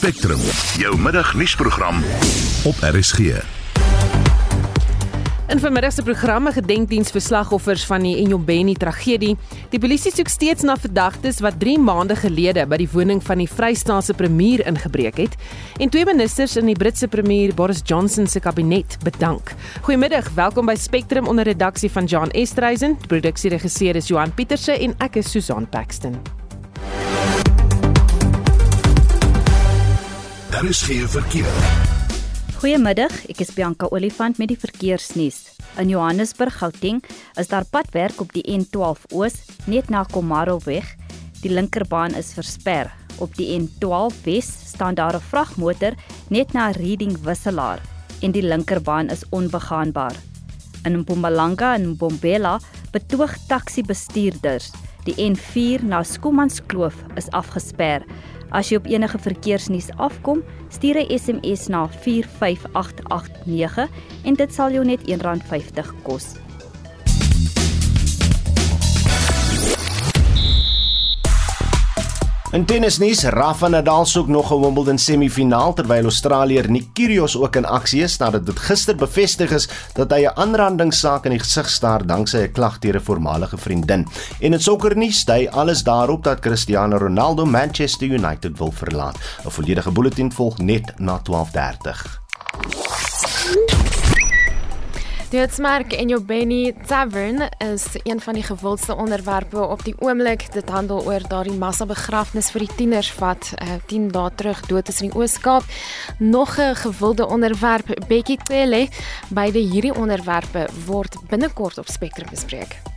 Spectrum, jou middagnuusprogram op RSG. In vanmiddag se programme gedenkdiens vir slagoffers van die Enyobeni tragedie. Die polisie soek steeds na verdagtes wat 3 maande gelede by die woning van die Vrystaatse premier ingebreek het en twee ministers in die Britse premier Boris Johnson se kabinet bedank. Goeiemiddag, welkom by Spectrum onder redaksie van John Estreisen. Die produksieregisseur is Johan Pieterse en ek is Susan Paxton. Daar is geen verkeer. Goeiemiddag, ek is Bianca Olifant met die verkeersnuus. In Johannesburg, Gauteng, is daar padwerk op die N12 Oos net na Komaroweg. Die linkerbaan is versper. Op die N12 Wes staan daar 'n vragmotor net na Reading Wisselaar en die linkerbaan is onbegaanbaar. In Mpumalanga en Mbombela betoog taksi-bestuurders die N4 na Skomanskloof is afgesper. As jy op enige verkeersnuus afkom, stuur 'n SMS na 45889 en dit sal jou net R1.50 kos. In tennisnuus, Rafa Nadal soek nog 'n Wimbledon semifinaal terwyl Australier Nick Kyrgios ook in aksie is nadat dit gister bevestig is dat hy 'n aanrandingssaak in die gesig staar danksy 'n klag teen 'n voormalige vriendin. En in sokkernuus, dui alles daarop dat Cristiano Ronaldo Manchester United wil verlaat. 'n Volledige bulletin volg net na 12:30. Die Hitsmerk en jou Benny Tavern is een van die gewildste onderwerpe op die oomblik. Dit handel oor daardie massa begrafnis vir die tieners wat uh, 10 dae terug dood is in die Oos-Kaap. Nog 'n gewilde onderwerp, Bekkie Cele. Beide hierdie onderwerpe word binnekort op Spectrum bespreek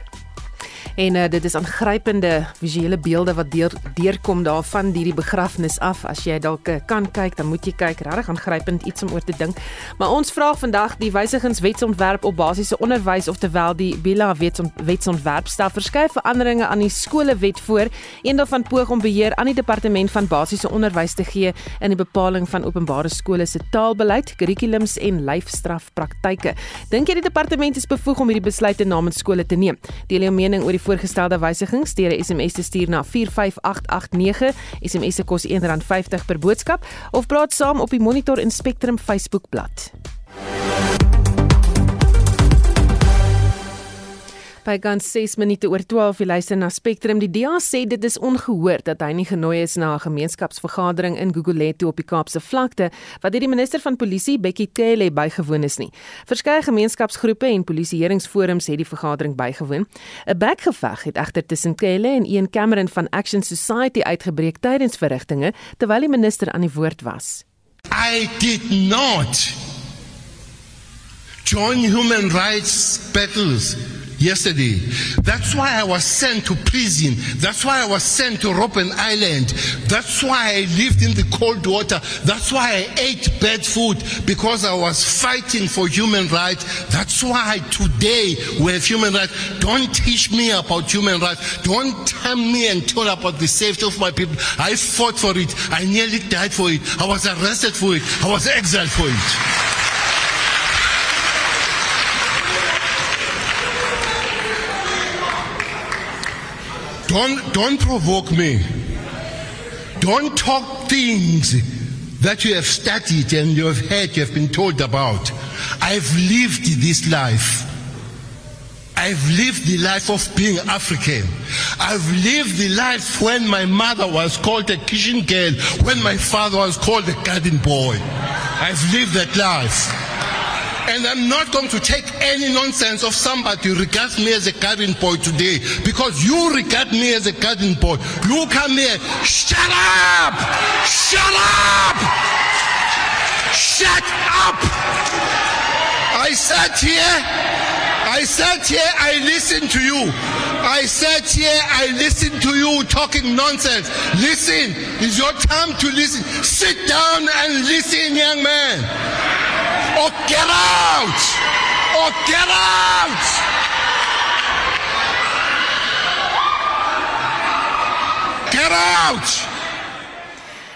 en uh, dit is aangrypende visuele beelde wat deur deurkom daarvan hierdie begrafnis af. As jy dalk uh, kan kyk dan moet jy kyk. Regtig aangrypend iets om oor te dink. Maar ons vra vandag die wysigingswetsontwerp op basiese onderwys oftewel die Bila wetsontwerp stel verskeie veranderinge aan die skolewet voor een daarvan poog om beheer aan die departement van basiese onderwys te gee in die bepaling van openbare skole se taalbeleid kurrikulums en lyfstrafpraktyke. Dink jy die departement is bevoeg om hierdie besluite namens skole te neem? Deel jou mening oor die voorgestelde wysigings deur 'n SMS te stuur na 45889. SMS se kos R1.50 per boodskap of praat saam op die Monitor en Spectrum Facebookblad. By gans 6 minute oor 12 jy luister na Spectrum. Die DA sê dit is ongehoor dat hy nie genooi is na 'n gemeenskapsvergadering in Gugulethu op die Kaapse vlakte wat deur die minister van polisie Bekkie Cele bygewoon is nie. Verskeie gemeenskapsgroepe en polisieeringsforums het die vergadering bygewoon. 'n Bekgeveg het egter tussen Cele en Ian Cameron van Action Society uitgebreek tydens verrigtinge terwyl die minister aan die woord was. I did not join human rights battles yesterday. That's why I was sent to prison. That's why I was sent to Robben Island. That's why I lived in the cold water. That's why I ate bad food because I was fighting for human rights. That's why today we have human rights. Don't teach me about human rights. Don't tell me and tell about the safety of my people. I fought for it. I nearly died for it. I was arrested for it. I was exiled for it. Don't, don't provoke me. Don't talk things that you have studied and you have heard, you have been told about. I've lived this life. I've lived the life of being African. I've lived the life when my mother was called a kitchen girl, when my father was called a garden boy. I've lived that life. And I'm not going to take any nonsense of somebody who regards me as a garden boy today because you regard me as a garden boy. You come here, shut up! Shut up! Shut up! I sat here, I sat here, I listened to you. I sat here, I listened to you talking nonsense. Listen, it's your time to listen. Sit down and listen, young man. Or get out! Or get out! Get out!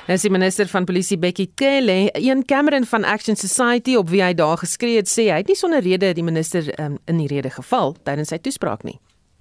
Dis die minister van polisie Bekkie Cele, een Cameron van Action Society op wie hy daar geskree het, sê hy het nie sonder rede die minister um, in die rede geval tydens sy toespraak nie.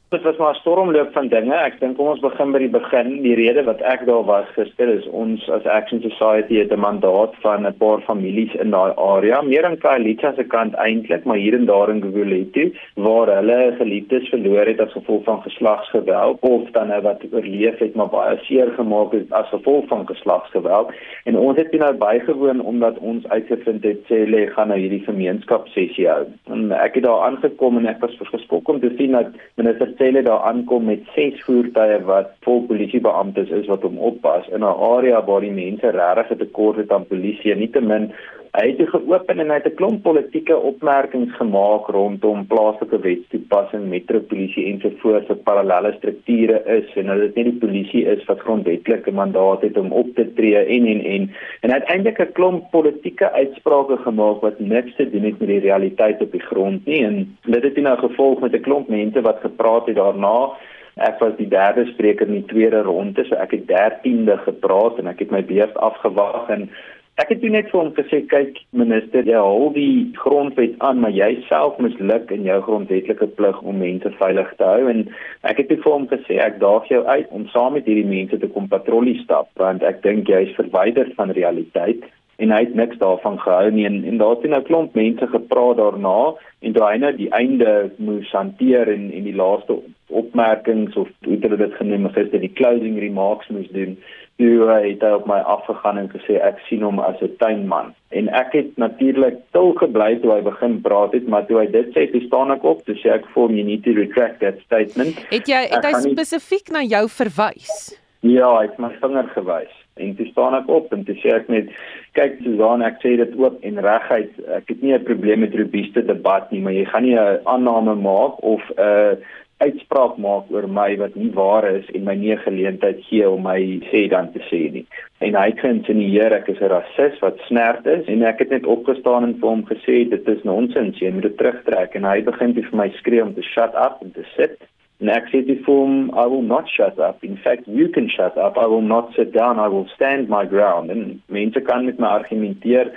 Dit was maar 'n stormloop van dinge. Ek dink kom ons begin by die begin. Die rede wat ek daar was gister is ons as Action Society het 'n mandaat van 'n paar families in daai area, meer aan Kaalicha se kant eintlik, maar hier en daar in Gugulethu waar hulle geliefdes verloor het as gevolg van geslagsgeweld of dan nou wat oorleef het maar baie seer gemaak het as gevolg van geslagsgeweld. En ons het nou bygewoon omdat ons uitgevind het sê lê gaan nou hierdie gemeenskapssessie hou. En ek het daar aangekom en ek was geskok om te sien dat minister Cele daar aankom met ses voertuie wat vol polisiebeamptes is wat hom oppas in 'n area waar die mense regtig 'n tekort het aan polisie en nietemin hy het geopen en hy het 'n klomp politieke opmerkings gemaak rondom plaaslike wetstoepassing, metropolisie en so voort vir parallelle strukture is en dat dit nie die polisie is wat grondwetlike mandaat het om op te tree en en en. En uiteindelik 'n klomp politieke uitsprake gemaak wat niks te doen het met die realiteit op die grond nie. En dit het nou gevolg met 'n klomp mense wat gepraat het daarna. Ek was die derde spreker in die tweede ronde, so ek het 13de gepraat en ek het my beurt afgewag en Ek het net vir hom gesê kyk minister jy hou die grondwet aan maar jy self misluk in jou grondwetlike plig om mense veilig te hou. En ek het vir hom gesê ek daag jou uit om saam met hierdie mense te kom patrollie stap want ek dink jy is verwyder van realiteit en hy het niks daarvan gehou nie. En, en daar het nou klomp mense gepraat daarna en toe hy nou die einde moes hanteer en en die laaste opmerkings of hoe hulle dit genoem het gister die closing remarks moes doen toe uh, het hy op my afgegaan en gesê ek sien hom as 'n tuinman. En ek het natuurlik stil gebly toe hy begin praat het maar toe hy dit sê toe staan ek op toe sê ek vir hom you need to retract that statement. Het jy het hy spesifiek na jou verwys? Ja hy het my vinger gewys. En toe staan ek op en toe sê ek net kyk Susan ek sê dit ook en regheid ek het nie 'n probleem met robuuste debat nie maar jy gaan nie 'n aanname maak of 'n uh, uitspraak maak oor my wat nie waar is en my nie geleentheid gee om my sê dan te sê nie. En hy kan insinueer ek is 'n rasis wat snerd is en ek het net opgestaan en vir hom gesê dit is nonsens, jy moet dit terugtrek en hy begin te vir my skree om te shut up en te sit. En ek sê dit vir hom, I will not shut up. In fact, you can shut up. I will not sit down. I will stand my ground. En mense kan met my argumenteer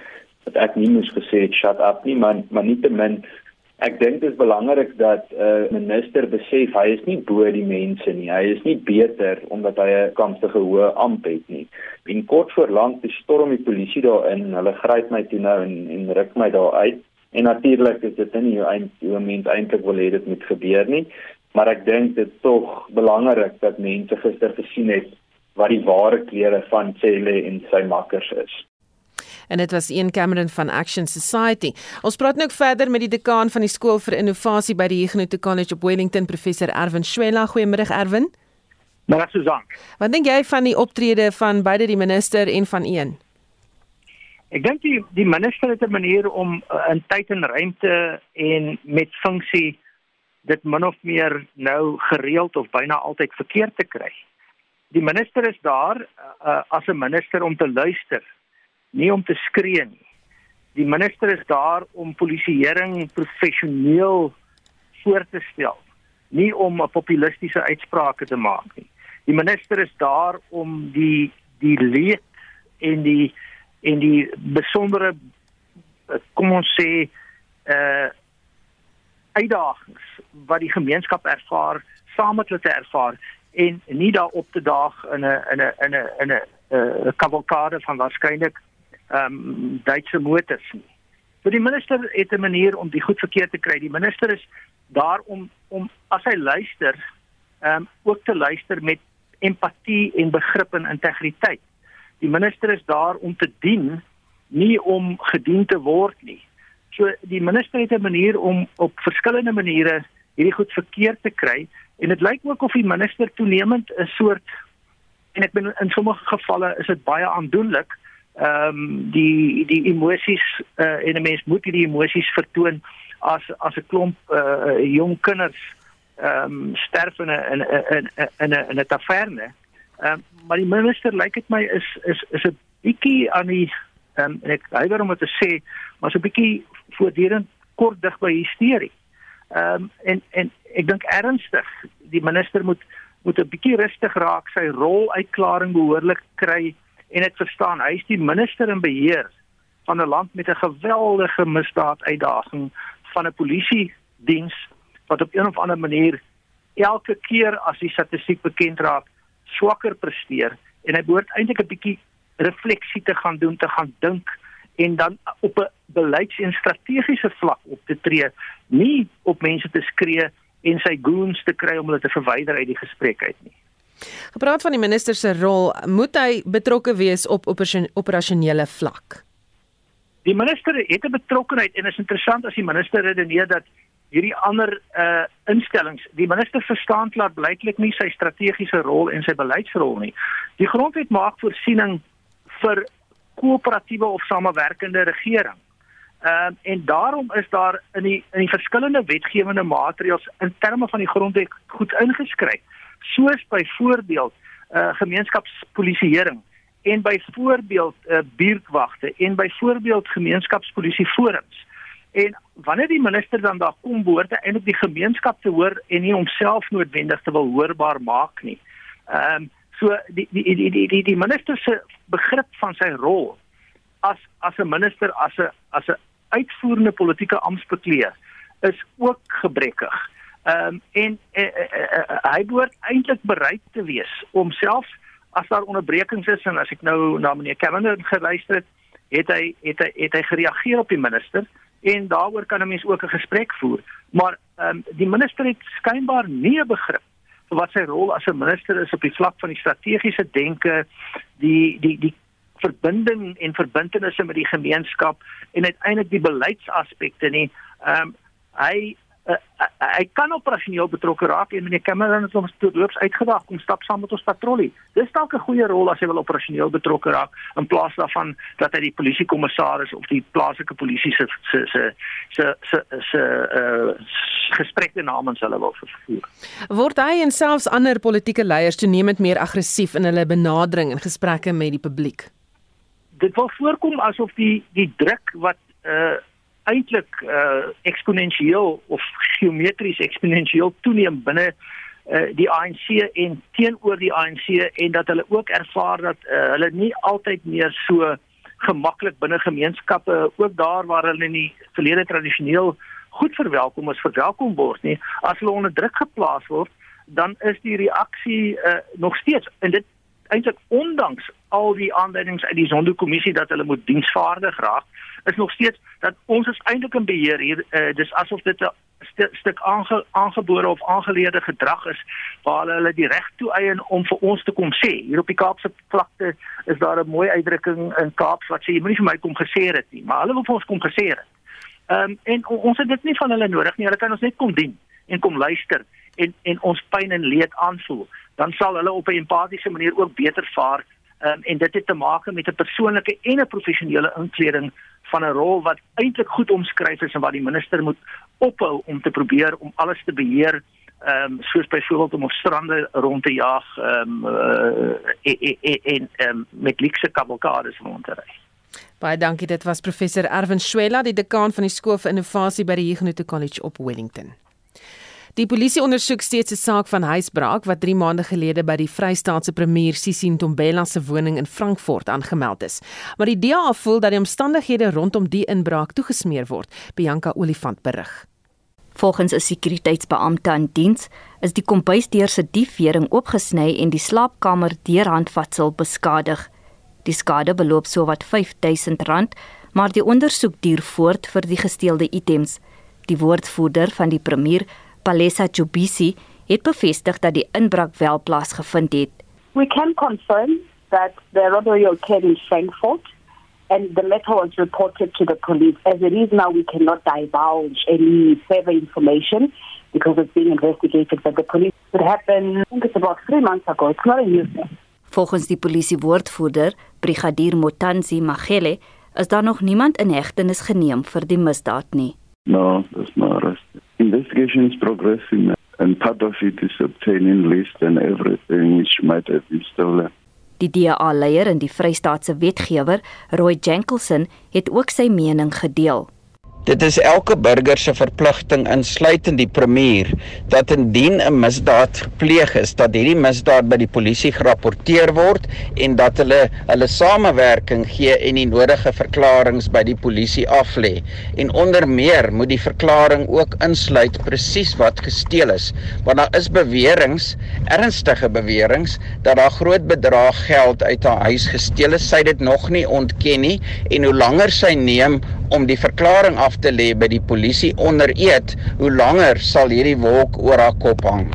dat ek nie moes gesê het shut up nie, maar maar nietemin Ek dink dit is belangrik dat 'n uh, minister besef hy is nie bo die mense nie. Hy is nie beter omdat hy 'n kampstige hoë amp het nie. En kort voor lank storm die polisie daar in. Hulle gryp my toe nou en en ruk my daar uit. En natuurlik is dit nie hoe mens eintlik wil hê dit moet gebeur nie. Maar ek dink dit is tog belangrik dat mense gister gesien het wat die ware kleure van Cele en sy makkers is en dit was een Cameron van Action Society. Ons praat nou verder met die dekaan van die skool vir innovasie by die Huguenot College op Wellington, professor Erwin Schwella. Goeiemôre Erwin. Môre Susan. Wat dink jy van die optrede van beide die minister en van een? Ek dink die die minister het 'n manier om uh, in tyd en ruimte en met funksie dit min of meer nou gereeld of byna altyd verkeerd te kry. Die minister is daar uh, as 'n minister om te luister nie om te skree nie. Die minister is daar om polisieering professioneel voor te stel, nie om 'n populistiese uitsprake te maak nie. Die minister is daar om die die leed en die en die besondere kom ons sê uh uitdagings wat die gemeenskap ervaar saam met hulle te ervaar en nie daar op te daag in 'n in 'n in 'n in 'n 'n kavalkade van waarskynlik ehm um, Duitse motors nie. So die minister het 'n manier om die goed verkeerd te kry. Die minister is daar om om as hy luister, ehm um, ook te luister met empatie en begrip en integriteit. Die minister is daar om te dien, nie om gedien te word nie. So die minister het 'n manier om op verskillende maniere hierdie goed verkeerd te kry en dit lyk ook of die minister toenemend 'n soort en ek bedoel in sommige gevalle is dit baie aandoenlik ehm um, die die emosies uh, en 'n mens moet hierdie emosies vertoon as as 'n klomp uh, jong kinders ehm um, sterf in 'n in 'n in 'n in 'n taverne. Ehm um, maar die minister lyk dit my is is is 'n bietjie aan die ehm um, ek hywer om te sê maar so 'n bietjie voortdurend kort dig by hysterie. Ehm um, en en ek dink ernstig die minister moet moet 'n bietjie rustig raak sy rol uitklaring behoorlik kry en ek verstaan hy is die minister in beheer van 'n land met 'n geweldige misdaad uitdaging van 'n polisie diens wat op 'n of ander manier elke keer as die statistiek bekend raak swakker presteer en hy behoort eintlik 'n bietjie refleksie te gaan doen, te gaan dink en dan op 'n beleids- en strategiese vlak op te tree, nie op mense te skree en sy goons te kry om hulle te verwyder uit die gesprek uit nie. Gepraat van die minister se rol, moet hy betrokke wees op operasionele vlak? Die minister het 'n betrokkeheid en is interessant as die minister redeneer dat hierdie ander uh instellings, die minister verstaan klaar blyklik nie sy strategiese rol en sy beleidsrol nie. Die grondwet maak voorsiening vir koöperatiewe of samewerkende regering. Ehm uh, en daarom is daar in die in die verskillende wetgewende maatreëls in terme van die grondwet goed ingeskryf. Soos byvoorbeeld uh gemeenskapspolisieering en byvoorbeeld uh buurtwagte en byvoorbeeld gemeenskapspolisieforums. En wanneer die minister dan daar kom behoort hy eintlik die gemeenskap te hoor en nie homself noodwendig te wil hoorbaar maak nie. Ehm um, so die die die die die, die minister se begrip van sy rol as as 'n minister as 'n as 'n uitvoerende politieke amptbekleer is ook gebrekkig. Ehm um, en uh, uh, uh, hy behoort eintlik bereid te wees om selfs as daar onderbrekings is en as ek nou na meneer Cameron geluister het, het hy het hy het hy gereageer op die minister en daaroor kan 'n mens ook 'n gesprek voer. Maar ehm um, die minister het skynbaar nie 'n begrip vir wat sy rol as 'n minister is op die vlak van die strategiese denke, die die die verbinding en verbintenisse met die gemeenskap en uiteindelik die beleidsaspekte nie. Ehm um, hy uh, hy kan operasioneel betrokke raak en meneer Cameron het ons toeloops uitgedaag om stap saam met ons patrollie. Dis dalk 'n goeie rol as hy wil operasioneel betrokke raak in plaas daarvan dat hy die polisiekommissaris of die plaaslike polisie se se se se se se uh gesprekke namens hulle wil vervoer. Word hy en selfs ander politieke leiers toenemend meer aggressief in hulle benadering en gesprekke met die publiek? dit wil voorkom asof die die druk wat uh eintlik uh eksponensieel of geometries eksponensieel toeneem binne uh die ANC en teenoor die ANC en dat hulle ook ervaar dat uh, hulle nie altyd meer so gemaklik binne gemeenskappe ook daar waar hulle in die verlede tradisioneel goed verwelkom is verwelkom word nie as hulle onder druk geplaas word dan is die reaksie uh, nog steeds en dit eintlik ondanks al die aanduidings uit die Zondo-kommissie dat hulle moet diensvaardig raak, is nog steeds dat ons is eintlik in beheer hier. Uh, dis asof dit 'n st stuk aange aangebore of aangeleerde gedrag is waar hulle hulle die reg toe eien om vir ons te kom sê. Hier op die Kaapse vlakte is daar 'n mooi uitdrukking in Kaaps wat sê jy moenie vir my kom gesê het nie, maar hulle wil vir ons kom gesê het. Um, en ons het dit nie van hulle nodig nie. Hulle kan ons net kom dien en kom luister en en ons pyn en leed aanvoel dan sal hulle op 'n empatiese manier ook beter vaar um, en dit het te maak met 'n persoonlike en 'n professionele inkleding van 'n rol wat eintlik goed omskryf is en wat die minister moet ophou om te probeer om alles te beheer ehm um, soos byvoorbeeld om op strande rond te jaag ehm um, uh, en um, met likse kavalkades rond te ry. Baie dankie dit was professor Erwin Swela die dekaan van die skool vir innovasie by die Huguenot College op Wellington. Die polisie ondersoek steeds 'n saak van huisbraak wat 3 maande gelede by die Vrystaatse premier Sissin Tombela se woning in Frankfurt aangemeld is. Maar die DA voel dat die omstandighede rondom die inbraak toegesmeer word, Bianca Olifant berig. Volgens 'n sekuriteitsbeampte aan diens is die kombuisdeur se diefwering oopgesny en die slaapkamer deurhandvatsel beskadig. Die skade beloop sowat R5000, maar die ondersoek duur voort vir die gesteelde items. Die woordvoerder van die premier, Palesa Jubisi het bevestig dat die inbraak wel plaasgevind het. We can confirm that the robbery occurred in Frankfurt and the matter was reported to the police. As it is now, we cannot divulge any further information because it's being investigated by the police. It happened, I think it's about three months ago. It's not a new thing. Volgens die polisiewoordvoerder, Brigadier Motanzi Magele, is daar nog niemand in hegtenis geneem vir die misdaad nie. No, there's no arrest. Investigation is progressing and part of it is obtaining list and everything which might have been stolen. Die DA-leier en die Vrystaatse wetgewer, Roy Jenkinson, het ook sy mening gedeel. Dit is elke burger se verpligting insluitend die premier dat indien 'n misdaad gepleeg is, dat hierdie misdaad by die polisie gerapporteer word en dat hulle hulle samewerking gee en die nodige verklaringe by die polisie aflê. En onder meer moet die verklaring ook insluit presies wat gesteel is, want daar is beweringe, ernstige beweringe dat daar groot bedrag geld uit haar huis gesteel is. Sy het dit nog nie ontken nie en hoe langer sy neem om die verklaring af te lê by die polisie onder eed, hoe langer sal hierdie wolk oor haar kop hang.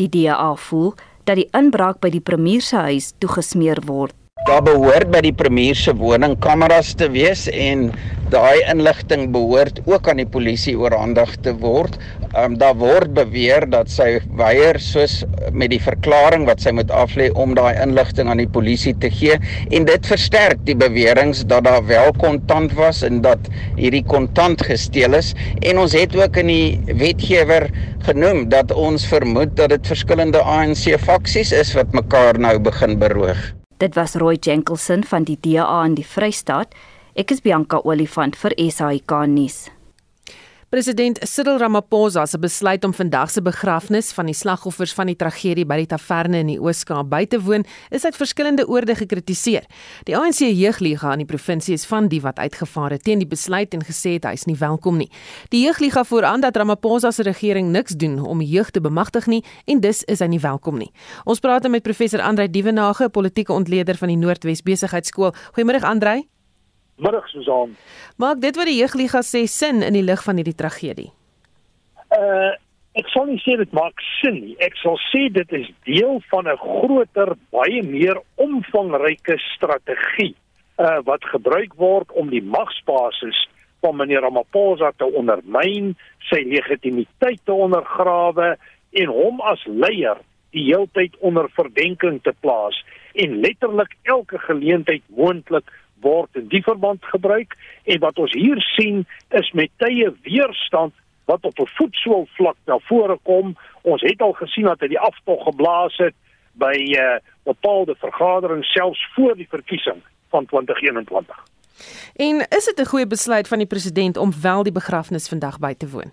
Die DA voel dat die inbraak by die premier se huis toegesmeer word. Daar behoort by die premier se woning kameras te wees en daai inligting behoort ook aan die polisie oorhandig te word. Um, daar word beweer dat sy weier soos met die verklaring wat sy moet aflê om daai inligting aan die polisie te gee en dit versterk die beweringe dat daar wel kontant was en dat hierdie kontant gesteel is en ons het ook in die wetgewer genoem dat ons vermoed dat dit verskillende ANC faksies is wat mekaar nou begin beroog. Dit was Roy Jenkinson van die DA in die Vrystaat. Ek is Bianca Olifant vir SAK nuus. President Cyril Ramaphosa se besluit om vandag se begrafnis van die slagoffers van die tragedie by die taverne in die Oos-Kaap by te woon, is uit verskillende oorde gekritiseer. Die ANC Jeugliga in die provinsie is van die wat uitgevaar het teen die besluit en gesê het hy is nie welkom nie. Die Jeugliga vooraan dat Ramaphosa se regering niks doen om jeug te bemagtig nie en dus is hy nie welkom nie. Ons praat met professor Andrei Dievenage, politieke ontleder van die Noordwes Besigheidsskool. Goeiemôre Andrei. Middag Susan. Maak dit wat die jeugliga sê sin in die lig van hierdie tragedie? Uh ek sal nie sê dit maak sin nie. Ek sal sê dit is deel van 'n groter, baie meer omvangryke strategie uh wat gebruik word om die magsbasis van meneer Ramaphosa te ondermyn, sy legitimiteit te ondergrawe en hom as leier die heeltyd onder verdenking te plaas en letterlik elke geleentheid moontlik word in die verband gebruik en wat ons hier sien is met tye weerstand wat op 'n voetsool vlak na vore kom. Ons het al gesien dat hy die aftog geblaas het by 'n uh, bepaalde vergadering selfs voor die verkiesing van 2021. En is dit 'n goeie besluit van die president om wel die begrafnis vandag by te woon?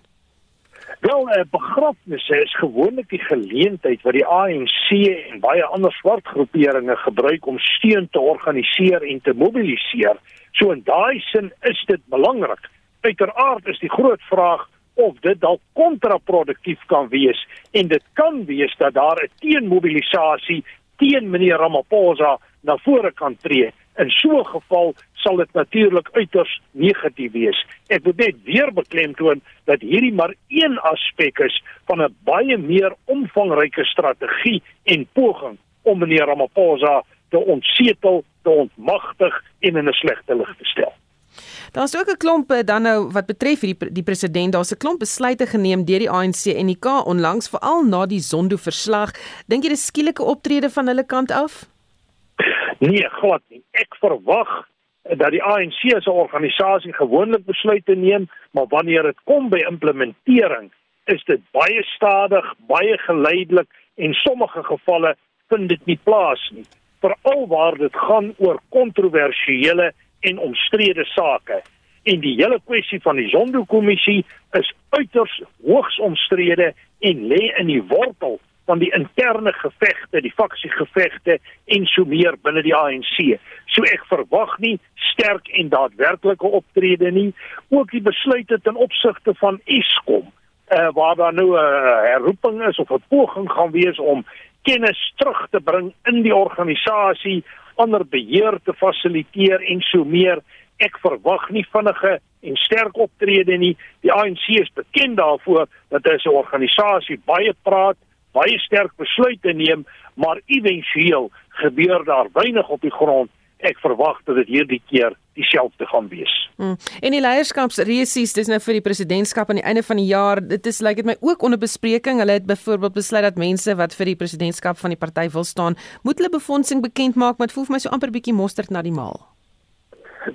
Wel, 'n uh, begrafnis is gewoonlik die geleentheid wat die ANC en baie ander swart groeperinge gebruik om steun te organiseer en te mobiliseer. So in daai sin is dit belangrik. Uiteraard is die groot vraag of dit dalk kontraproduktief kan wees en dit kan wees dat daar 'n teenmobilisasie teen meneer Ramaphosa na vore kan tree In so 'n geval sal dit natuurlik uiters negatief wees. Ek wil net weer beklemtoon dat hierdie maar een aspek is van 'n baie meer omvangryke strategie en poging om meneer Ramaphosa te ontsetel, te ontmagtig en in 'n slegte lig te stel. Daar's ook 'n klomp eh, dan nou wat betref hierdie die president, daar's 'n klomp besluite geneem deur die ANC en die K onlangs veral na die Zondo verslag. Dink jy dis skielike optrede van hulle kant af? Nee, glad nie. Ek verwag dat die ANC as 'n organisasie gewoonlik besluite neem, maar wanneer dit kom by implementering, is dit baie stadig, baie geleidelik en sommige gevalle vind dit nie plaas nie. Veral waar dit gaan oor kontroversiële en omstrede sake. En die hele kwessie van die Zondo-kommissie is uiters hoogs omstrede en lê in die wortel van die interne gevegte, die faksiegevegte en so meer binne die ANC. So ek verwag nie sterk en daadwerklike optrede nie, ook die besluite ten opsigte van Eskom, uh, waar daar nou 'n uh, herroeping is of 'n poging gaan wees om kennis terug te bring in die organisasie, ander beheer te fasiliteer en so meer. Ek verwag nie vinnige en sterk optrede nie. Die ANC is bekend daarvoor dat hy 'n organisasie baie praat baie sterk besluite neem, maar éventueel gebeur daar weinig op die grond. Ek verwag dat dit hierdie keer dieselfde gaan wees. Hmm. En die leierskapsreisies, dis nou vir die presidentskap aan die einde van die jaar. Dit is lyk like dit my ook onder bespreking. Hulle het byvoorbeeld besluit dat mense wat vir die presidentskap van die party wil staan, moet hulle befondsing bekend maak, maar dit voel vir my so amper bietjie mosterd na die maal.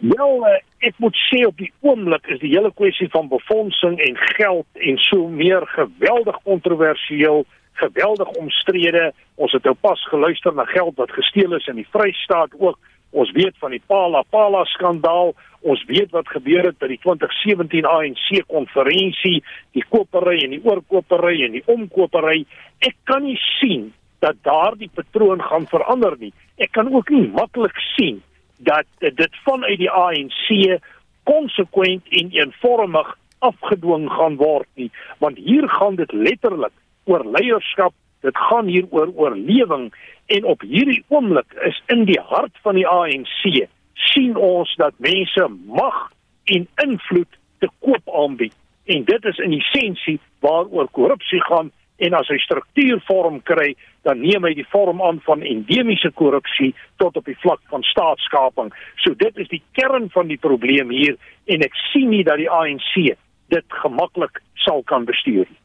Wel, uh, ek moet sê op die oomblik is die hele kwessie van befondsing en geld en so meer geweldig kontroversieel geweldig omstrede. Ons het nou pas geluister na geld wat gesteel is in die Vrystaat ook Ons weet van die Pala Pala skandaal. Ons weet wat gebeur het by die 2017 ANC konferensie, die kopery en die oorkopery en die omkopery. Ek kan nie sien dat daardie patroon gaan verander nie. Ek kan ook nie maklik sien dat dit vanuit die ANC konsekwent en eenvormig afgedwing gaan word nie, want hier gaan dit letterlik oor leierskap, dit gaan hier oor oorlewing en op hierdie oomblik is in die hart van die ANC sien ons dat mense mag en invloed te koop aanbied en dit is in essensie waaroor korrupsie gaan en as hy struktuur vorm kry dan neem hy die vorm aan van endemiese korrupsie tot op die vlak van staatskaping. So dit is die kern van die probleem hier en ek sien nie dat die ANC dit gemaklik sal kan bestuur nie.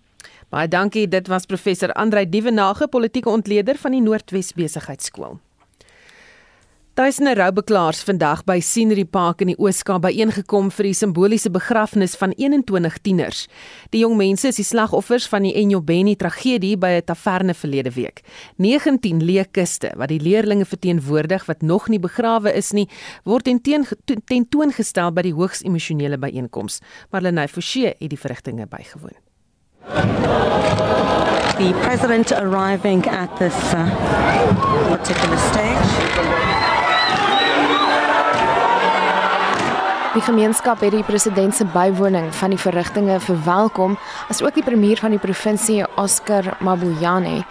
Baie dankie. Dit was professor Andrei Dievenage, politieke ontleder van die Noordwes Besigheidsskool. Duisende roubeklaars vandag by Scenery Park in die Ooskaap byeengekom vir die simboliese begrafnis van 21 tieners. Die jong mense is die slagoffers van die Enyobeni tragedie by 'n taverne verlede week. 19 leekiste wat die leerdlinge verteenwoordig wat nog nie begrawe is nie, word tentoongestel by die hoogs emosionele byeenkoms. Marlenae Forsie het die verrigtinge bygewoon. The president arriving at this uh, particular stage. Die gemeenskap het die president se bywoning van die verrigtinge verwelkom, asook die premier van die provinsie Oscar Mabuyane.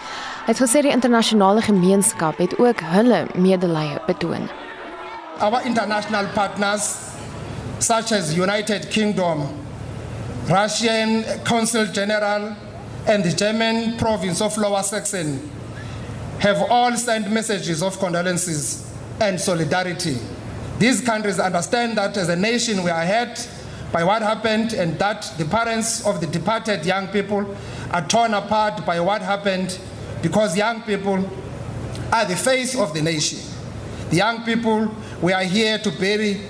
Hy het gesê die internasionale gemeenskap het ook hulle medelee betoon. Our international partners such as United Kingdom, Russian Consul General and the German province of Lower Saxony have all sent messages of condolences and solidarity These countries understand that as a nation we are hurt by what happened and that the parents of the departed young people are torn apart by what happened because young people are the face of the nation. The young people we are here to bury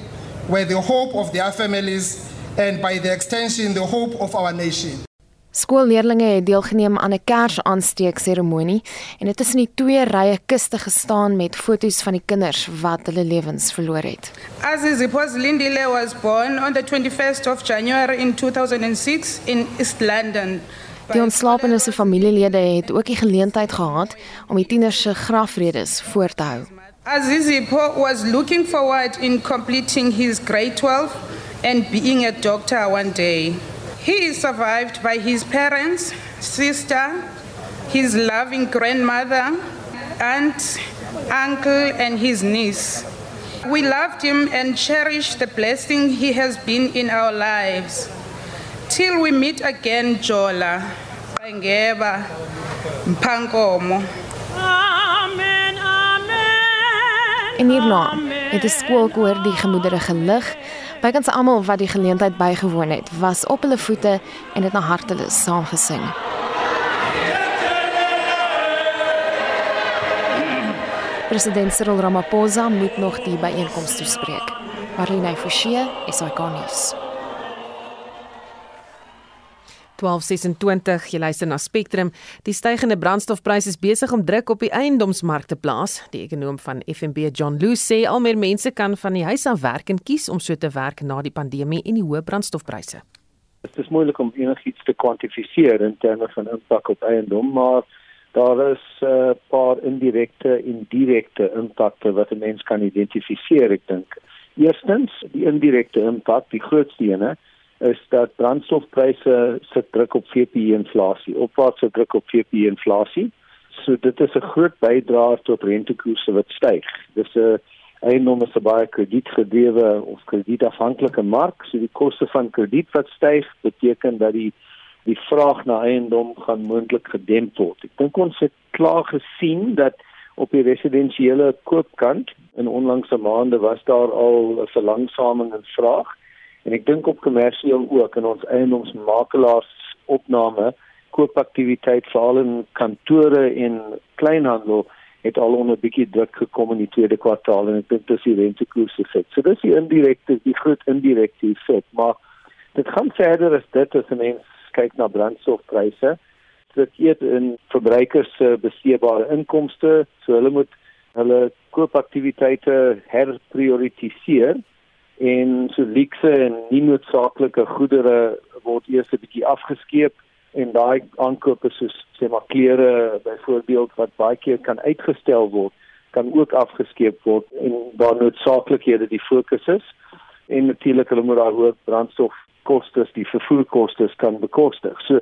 were the hope of their families and by the extension the hope of our nation. Skoolleerdlinge het deelgeneem aan 'n Kersaansteek-seremonie en dit is in die twee rye kiste gestaan met foto's van die kinders wat hulle lewens verloor het. As Zipos Lindile was born on the 21st of January in 2006 in East London. Die ontslapene se familielede het ook die geleentheid gehad om die tieners se grafredes voor te hou. Azizipo was looking forward in completing his grade 12 and being a doctor one day. He is survived by his parents, sister, his loving grandmother, aunt, uncle, and his niece. We loved him and cherish the blessing he has been in our lives. Till we meet again, Jola, amen. En hierna het die skoolkoor die gemoedere gelig Bykans almal wat die geleentheid bygewoon het, was op hulle voete en het na hartelus saam gesing. President Cyril Ramaphosa moet nog die byeenkoms toespreek. Marlene Forsie, SAK nuus. 1226 jy luister na Spectrum. Die stygende brandstofpryse is besig om druk op die eiendomsmark te plaas. Die ekonom van FNB John Lou sê al meer mense kan van die huis af werk en kies om so te werk na die pandemie en die hoë brandstofpryse. Dit is moeilik om enigiets te kwantifiseer in terme van impak op eiendom maar daar is 'n uh, paar indirekte en direkte impakte wat 'n mens kan identifiseer ek dink. Eerstens die indirekte impak die grootste ene is dat brandstofpryse sit druk op VPI-inflasie, opwaartse druk op VPI-inflasie. So dit is 'n groot bydraer tot rentekoerse wat styg. Dis 'n eienaam is 'n baie kredietgedrewe of kredietafhanklike mark, so die koste van krediet wat styg beteken dat die die vraag na eiendom gaan moontlik gedemp word. Ek dink ons het klaar gesien dat op die residensiële koopkant in onlangse maande was daar al 'n verlangsaming in vraag en ek dink op kommersieel ook in ons eiendomsmakelaars opname koopaktiwiteit veral in kantore en kleinhandel het al onder 'n bietjie druk gekom in die tweede kwartaal en ek dink dis die rentekoerse effek. So dis die indirekte, die groot indirekte effek, maar dit gaan verder as dit as 'n mens kyk na brandstofpryse. Dit eet in verbruikers se besteedbare inkomste, so hulle moet hulle koopaktiwiteite herprioritiseer en so luukse en nie noodsaaklike goedere word eers 'n bietjie afgeskeep en daai aankope soos sê maar klere byvoorbeeld wat baie keer kan uitgestel word kan ook afgeskeep word en daar noodsaaklikhede die fokus is en natuurlik hulle moet daar hoë brandstofkoste, die vervoerkoste kan bekostig. So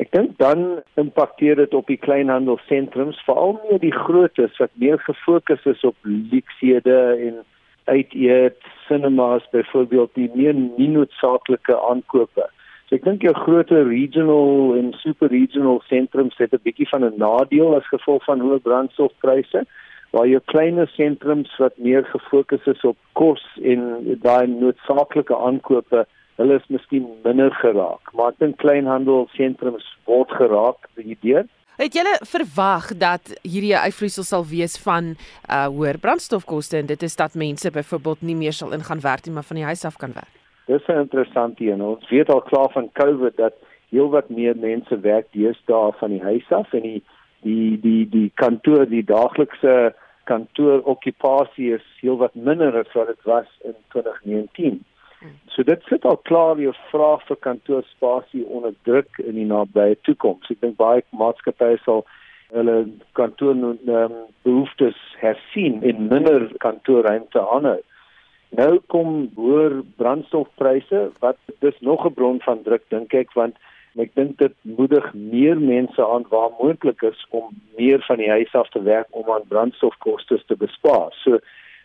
ek dink dan impakteer dit op die kleinhandelsentrums, veral meer die grootes wat meer gefokus is op luksede en uit eet, cinemas byvoorbeeld die meer nie noodsaaklike aankope. So ek dink jou groter regional en super regional sentrums het 'n bietjie van 'n nadeel as gevolg van hoë brandstofpryse waar jou kleiner sentrums wat meer gefokus is op kos en daai noodsaaklike aankope, hulle is miskien minder geraak, maar ek dink kleinhandel sentrums word geraak hierdeur. Het julle verwag dat hierdie uitvloeisel sal wees van uh hoër brandstofkoste en dit is dat mense byvoorbeeld nie meer sal ingaan werk nie maar van die huis af kan werk? Dis 'n interessante een. Ons weet al klaar van COVID dat heelwat meer mense werk deesdae van die huis af en die die die die kantoor die daaglikse kantoorokkupasie is heelwat minder as wat dit was in 2019. So dit sit al klaar jou vraag vir kantoorspasie onder druk in die nabye toekoms. Ek dink baie maatskappye sal hulle kantoor um, behoeftes hersien en minder kantoorruimte aanhou. Nou kom hoër brandstofpryse wat dis nog 'n bron van druk dink ek want ek dink dit moedig meer mense aan waar moontlik is om meer van die huis af te werk om aan brandstofkoste te bespaar. So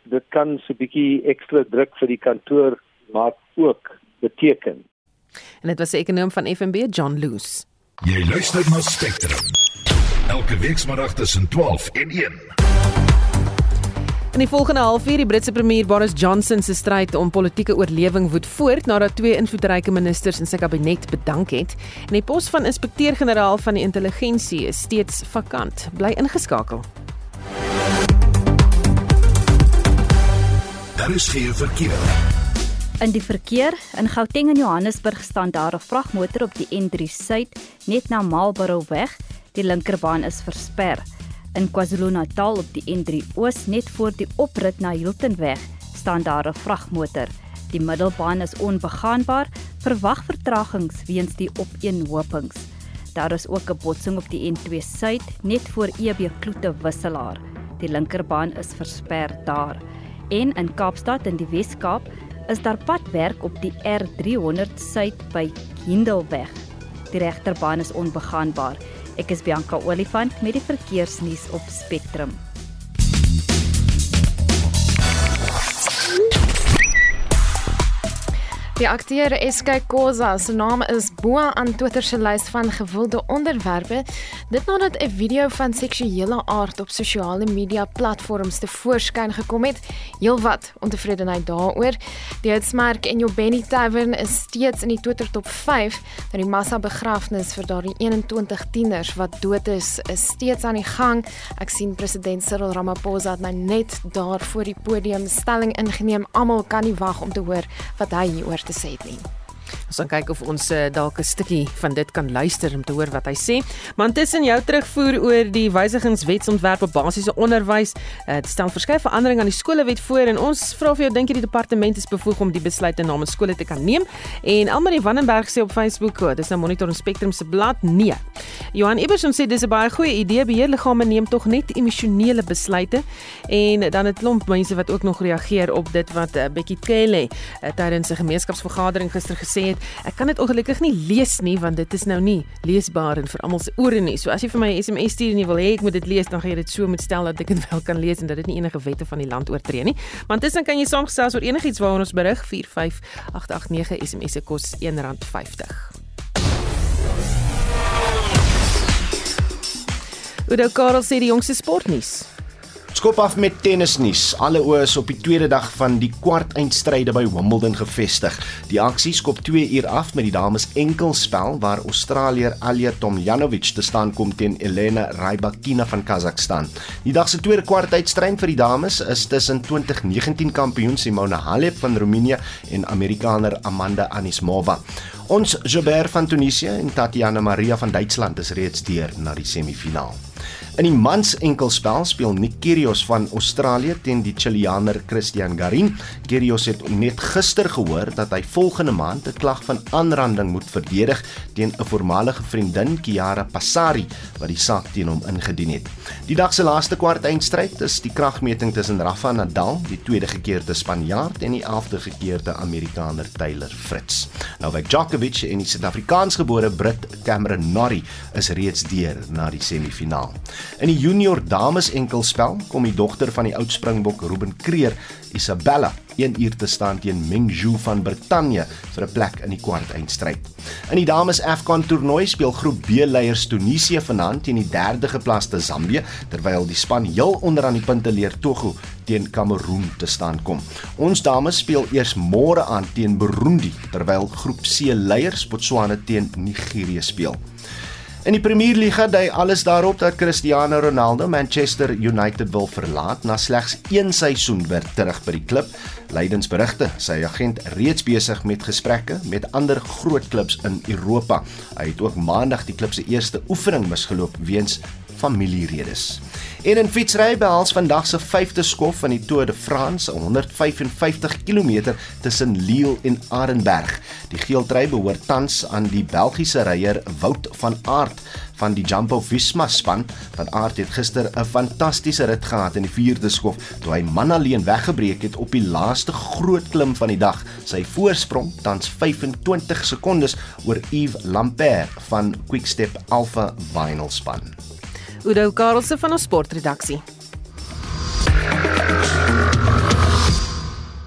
dit kan so 'n bietjie ekstra druk vir die kantoor maar ook beteken. En dit was die ekonom van FNB John Loose. Jy luister na Spectrum. Elke week saterdag tussen 12 en 1. In die volgende halfuur die Britse premier Boris Johnson se stryd om politieke oorlewing woed voort nadat twee invloedryke ministers in sy kabinet bedank het. En die pos van inspekteur-generaal van die intelligensie is steeds vakant. Bly ingeskakel. Daar is geen verkeer. In die verkeer in Gauteng en Johannesburg staan daar 'n vragmotor op die N3 Suid net na Marlborough weg. Die linkerbaan is versper. In KwaZulu-Natal op die N3 Oos net voor die oprit na Hiltonweg staan daar 'n vragmotor. Die middelbaan is onbegaanbaar, verwag vertragings weens die opeenhopings. Daar is ook 'n botsing op die N2 Suid net voor EB Kloete wisselaar. Die linkerbaan is versper daar. En in Kaapstad in die Wes-Kaap is daar padwerk op die R300 Suid by Hindelweg. Die regterbaan is onbegaanbaar. Ek is Bianca Olifant met die verkeersnuus op Spectrum. Die akteur SK Khoza se naam is bo aan Twitter se lys van gewilde onderwerpe dit nadat 'n video van seksuele aard op sosiale media platforms te voorskyn gekom het. Heelwat ontevredenheid daaroor. Die uitsmerk en jou Benny Tavern is steeds in die Twitter top 5 dat die massa begrafnis vir daardie 21 tieners wat dood is, is steeds aan die gang. Ek sien president Cyril Ramaphosa het nou net daar voor die podium stelling ingeneem. Almal kan nie wag om te hoor wat hy hieroor te sê het nie. Ons gaan kyk of ons uh, dalk 'n stukkie van dit kan luister om te hoor wat hy sê. Maar intussen jou terugvoer oor die wysigingswetsontwerp op basiese onderwys. Uh, dit stel verskeie veranderinge aan die skolewet voor en ons vra vir jou dink jy die departement is bevoeg om die besluite namens skole te kan neem? En Almarie Vandenberg sê op Facebook, oh, dis nou Monitor en Spectrum se blad, nee. Johan Eberson sê dis 'n baie goeie idee. Beheerliggame neem tog net emosionele besluite en dan 'n klomp mense wat ook nog reageer op dit wat uh, Bekkie Cele uh, tydens 'n gemeenskapsvergadering gister gesê het. Ek kan dit ongelukkig nie lees nie want dit is nou nie leesbaar en vir almal se ore nie. So as jy vir my 'n SMS stuur en jy wil hê ek moet dit lees, dan gaan jy dit so moet stel dat ek dit wel kan lees en dat dit nie enige wette van die land oortree nie. Want intussen kan jy saamgesels oor enigiets waaroor ons berig 45889 SMS se kos R1.50. Udo Karel sê die jongste sportnuus. Skop af met tennisnuus. Alle oë is op die tweede dag van die kwart eindstryde by Wimbledon gevestig. Die aksie skop 2 uur af met die dames enkelspel waar Australier Alja Tomljanovic te staan kom teen Elena Rybakina van Kazakhstan. Die dag se tweede kwart eindstryd vir die dames is tussen 2019 kampioen Simona Halep van Roemenië en Amerikaner Amanda Anisimova. Ons Joubert van Tunesië en Tatiana Maria van Duitsland is reeds deur na die semifinaal. In die mans enkelspel speel Nick Kyrgios van Australië teen die Chileaner Cristian Garin. Kyrgios het net gister gehoor dat hy volgende maand 'n klag van aanranding moet verdedig teen 'n voormalige vriendin, Chiara Passari, wat die saak teen hom ingedien het. Die dag se laaste kwart eindstryd is die kragmeting tussen Rafa Nadal, die tweede gekeerde Spanjaard en die 11de gekeerde Amerikaner Taylor Fritz. Novak Djokovic en die Suid-Afrikaansgebore Brit Cameron Norrie is reeds deur na die semifinaal. In die junior dames enkelspel kom die dogter van die oud Springbok Ruben Kreer, Isabella, 1 uur te staan teen Meng Zhu van Brittanje vir 'n plek in die kwart eindstryd. In die dames AFCON toernooi speel groep B leiers Tunesië vanaand teen die derde geplaasde Zambië, terwyl die span heel onderaan die punte leer Togo teen Kameroen te staan kom. Ons dames speel eers môre aan teen Burundi, terwyl groep C leiers Botswana teen Nigerië speel. In die Premierliga dui alles daarop dat Cristiano Ronaldo Manchester United wil verlaat na slegs 1 seisoen weer terug by die klub. Leidensberigte, sy agent reeds besig met gesprekke met ander groot klubs in Europa. Hy het ook maandag die klub se eerste oefening misgeloop weens familieredes. En in fietsry behels vandag se 5de skof van die Tour de France, 155 km tussen Lille en Arenberg. Die geeltrui behoort tans aan die Belgiese ryer Wout van Aert van die Jumbo Visma span. Van Aert het gister 'n fantastiese rit gehad in die 4de skof toe hy man alleen weggebreek het op die laaste groot klim van die dag. Sy voorsprong tans 25 sekondes oor Yves Lampert van Quickstep Alpha Vinyl span. Udo Karlse van ons sportredaksie.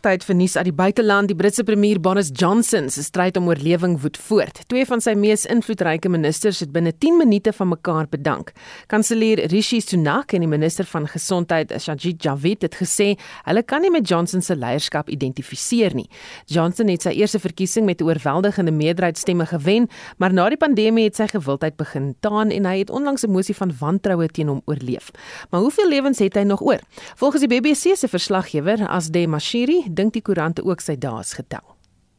Tyd vir nuus uit die buiteland. Die Britse premier Boris Johnson se stryd om oorlewing woed voort. Twee van sy mees invloedryke ministers het binne 10 minute van mekaar bedank. Kanselier Rishi Sunak en die minister van gesondheid Sajid Javid het gesê hulle kan nie met Johnson se leierskap identifiseer nie. Johnson het sy eerste verkiesing met 'n oorweldigende meerderheid stemme gewen, maar na die pandemie het sy gewildheid begin taan en hy het onlangs 'n mosie van wantroue teen hom oorleef. Maar hoeveel lewens het hy nog oor? Volgens die BBC se verslaggewer Asde Mashiri dink die koerante ook sy daas getel.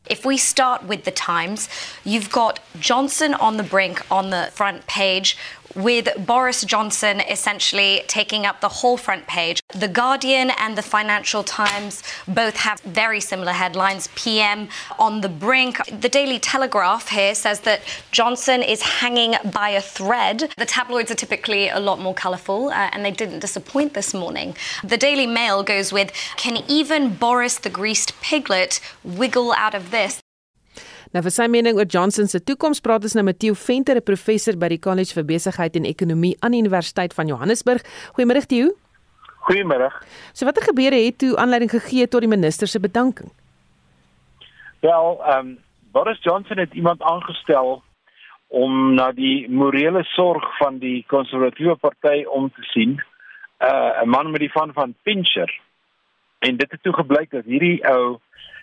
If we start with the Times, you've got Johnson on the brink on the front page with Boris Johnson essentially taking up the whole front page. The Guardian and the Financial Times both have very similar headlines. PM on the brink. The Daily Telegraph here says that Johnson is hanging by a thread. The tabloids are typically a lot more colourful uh, and they didn't disappoint this morning. The Daily Mail goes with Can even Boris the greased piglet wiggle out of this? Nou vir sy mening oor Johnson se toekoms praat ons nou met Theo Venter, 'n professor by die College vir Besigheid en Ekonomie aan die Universiteit van Johannesburg. Goeiemôre Theo. Goeiemôre. So watter gebeure het toe aanleiding gegee tot die minister se bedanking? Wel, ehm um, Boris Johnson het iemand aangestel om na die morele sorg van die konservatiewe party om te sien. 'n uh, 'n man met die van van Pincher. En dit het toe gebleik dat hierdie ou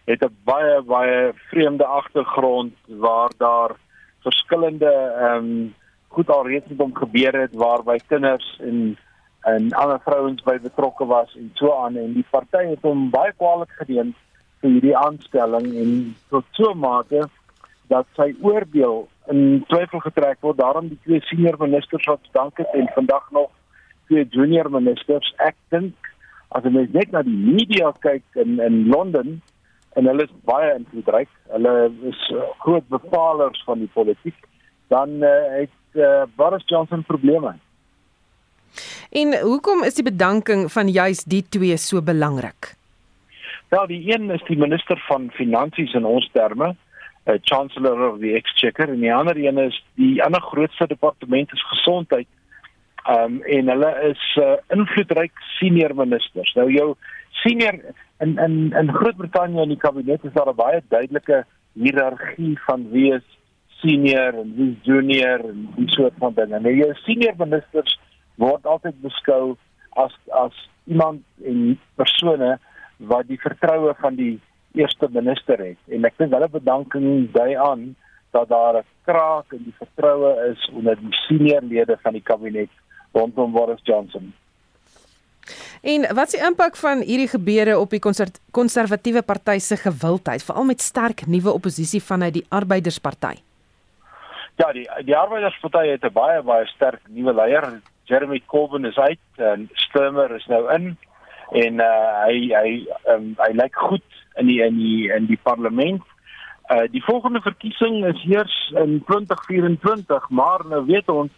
het 'n baie baie vreemde agtergrond waar daar verskillende ehm um, goed alreeds met hom gebeur het waarby kinders en en ander vrouens by betrokke was en so aan. En die party het hom baie kwaadlik geneem vir hierdie aanstelling en tot so mate dat sy oordeel in twyfel getrek word. Daarom die twee senior ministers wat dank het en vandag nog twee junior ministers. Ek dink as jy net na die media kyk in in Londen en hulle is baie invloedryk. Hulle is uh, groot bepalers van die politiek. Dan uh, het uh, Boris Johnson probleme. En hoekom is die bedanking van juis die twee so belangrik? Wel, die een is die minister van finansies in ons terme, uh, chancellor of the exchequer en die ander een is die ander grootste departement is gesondheid. Ehm um, en hulle is uh, invloedryk senior ministers. Nou jou senior in in in Groot-Brittanje in die kabinet is daar 'n baie duidelike hiërargie van wie is senior en wie is junior en die soort van dinge. Nou jou senior ministers word altyd beskou as as iemand en persone wat die vertroue van die eerste minister het. En ek dink hulle bedanking dui aan dat daar 'n kraak in die vertroue is onder die senior lede van die kabinet rondom Boris Johnson. En wat is die impak van hierdie gebeure op die konservatiewe party se gewildheid, veral met sterk nuwe oppositie vanuit die Arbeidersparty? Ja, die die Arbeidersparty het 'n baie baie sterk nuwe leier, Jeremy Corbyn is uit en Sturmer is nou in en uh, hy hy um, hy lyk goed in die in die in die parlement. Uh die volgende verkiesing is eers in 2024, maar nou weet ons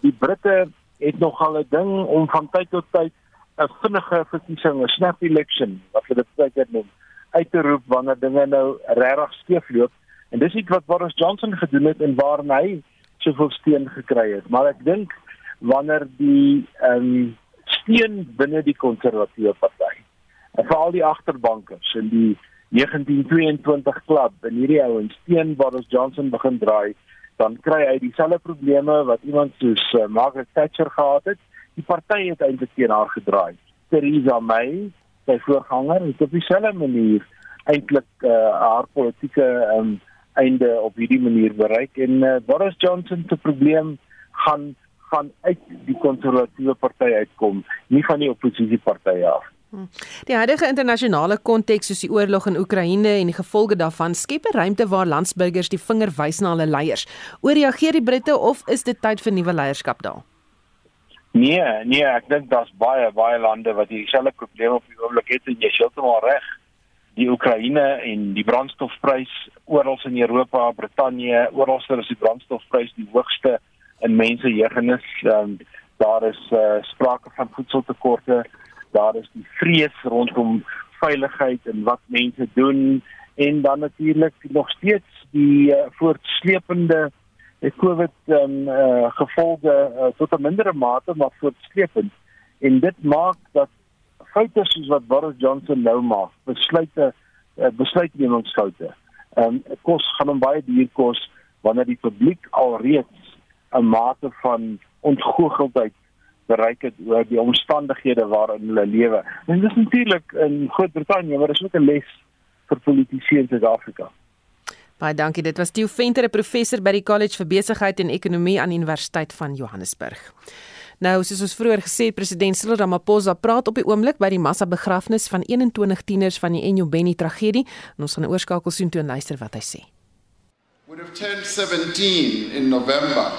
die Britte het nogal 'n ding om van tyd tot tyd 'n vinnige verkiesing, 'n snap election, wat hulle dit baie noem, uit te roep wanneer dinge nou regtig skeefloop. En dis iets wat Boris Johnson gedoen het en waar hy soveel steun gekry het. Maar ek dink wanneer die ehm um, steun binne die konservatiewe party en veral die agterbankers in die 1922 klub en hierdie ouens steun Boris Johnson begin draai dan kry hy dieselfde probleme wat iemand soos uh, Margaret Thatcher gehad het. Die party het eintlik teen haar gedraai. Theresa May, sy voorganger, het op dieselfde manier eintlik uh, haar politieke um, einde op hierdie manier bereik en uh, Boris Johnson se probleem gaan gaan uit die konservatiewe party uitkom, nie van die oppositiepartye af. Hm. Die huidige internasionale konteks soos die oorlog in Oekraïne en die gevolge daarvan skep 'n ruimte waar landsburgers die vinger wys na hulle leiers. Ooreageer die Britte of is dit tyd vir nuwe leierskap daar? Nee, nee, ek dink daar's baie baie lande wat dieselfde probleme op die oomblik het en jy sê dit maar reg. Die Oekraïne en die brandstofprys oral in Europa, Brittanje, oral is die brandstofprys die hoogste in mense jeugennis. Um, daar is uh, sprake van voedseltekorte daar is die vrees rondom veiligheid en wat mense doen en dan natuurlik nog steeds die uh, voortsleepende die COVID um, uh, gevolge uh, tot 'n mindere mate maar voortsleepend en dit maak dat foute soos wat Boris Johnson nou maak besluite uh, besluitnemingsfoute um, kos gaan hom baie duur kos wanneer die publiek alreeds 'n mate van ontgoocheldheid bereik het oor die omstandighede waarin hulle lewe. En dis natuurlik in Groot-Brittanje, maar dis ook 'n les vir politici in Suid-Afrika. Baie dankie. Dit was Theo Venter, 'n professor by die College vir Besigheid en Ekonomie aan Universiteit van Johannesburg. Nou, soos ons vroeër gesê het, president Cyril Ramaphosa praat op die oomblik by die massa begrafnis van 21 tieners van die Enyo Benny tragedie. En ons gaan oorskakel soontoe en luister wat hy sê. Would have turned 17 in November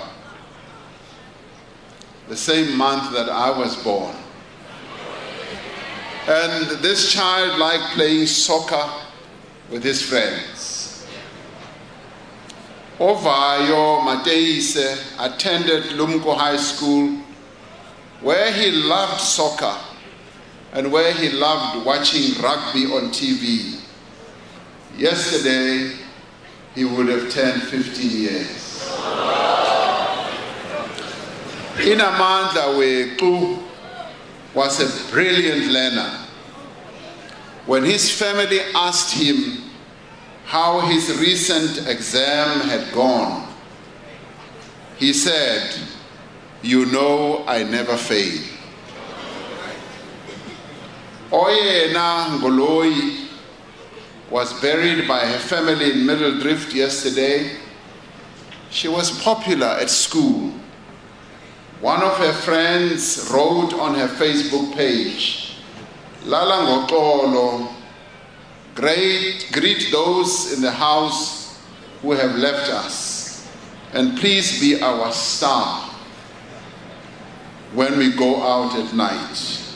the same month that I was born. And this child liked playing soccer with his friends. Ovayo Mateise attended Lumko High School where he loved soccer and where he loved watching rugby on TV. Yesterday, he would have turned 15 years. In Inamandla Weku was a brilliant learner. When his family asked him how his recent exam had gone, he said, You know I never fail. Oyena Ngoloi was buried by her family in Middle Drift yesterday. She was popular at school one of her friends wrote on her Facebook page, Lala great, greet those in the house who have left us, and please be our star when we go out at night.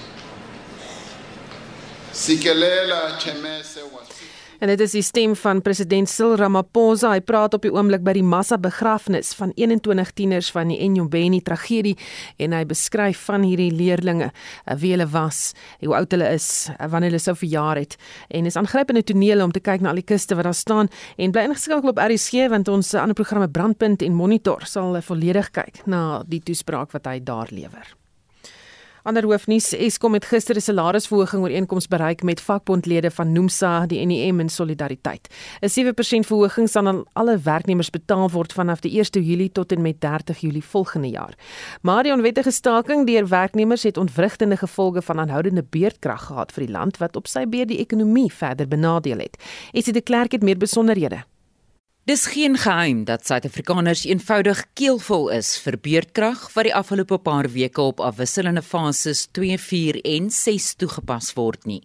Sikelela Chemese was En dit is die stem van president Cyril Ramaphosa. Hy praat op die oomblik by die massa begrafnis van 21 tieners van die Enyobeni tragedie en hy beskryf van hierdie leerdlinge eh, wie hulle was, hoe oud hulle is, eh, wanneer hulle sou verjaar het en is aangrypende tonele om te kyk na al die kiste wat daar staan en bly ingeskakel op RSG want ons eh, ander programme Brandpunt en Monitor sal volledig kyk na die toespraak wat hy daar lewer. Ander hoofnuus: Eskom het gister 'n salarisverhoging ooreenkoms bereik met vakbondlede van Nomsa, die NEM en Solidariteit. 'n 7% verhoging sal aan alle werknemers betaal word vanaf die 1 Julie tot en met 30 Julie volgende jaar. Maar die onwettige staking deur werknemers het ontwrigtende gevolge van aanhoudende beerdkrag gehad vir die land wat op sy beurt die ekonomie verder benadeel het. Esie de Klerk het meer besonderhede. Dis geen geheim dat Suid-Afrikaners eenvoudig keelvol is vir beurtkrag wat die afgelope paar weke op afwisselende fases 2, 4 en 6 toegepas word nie.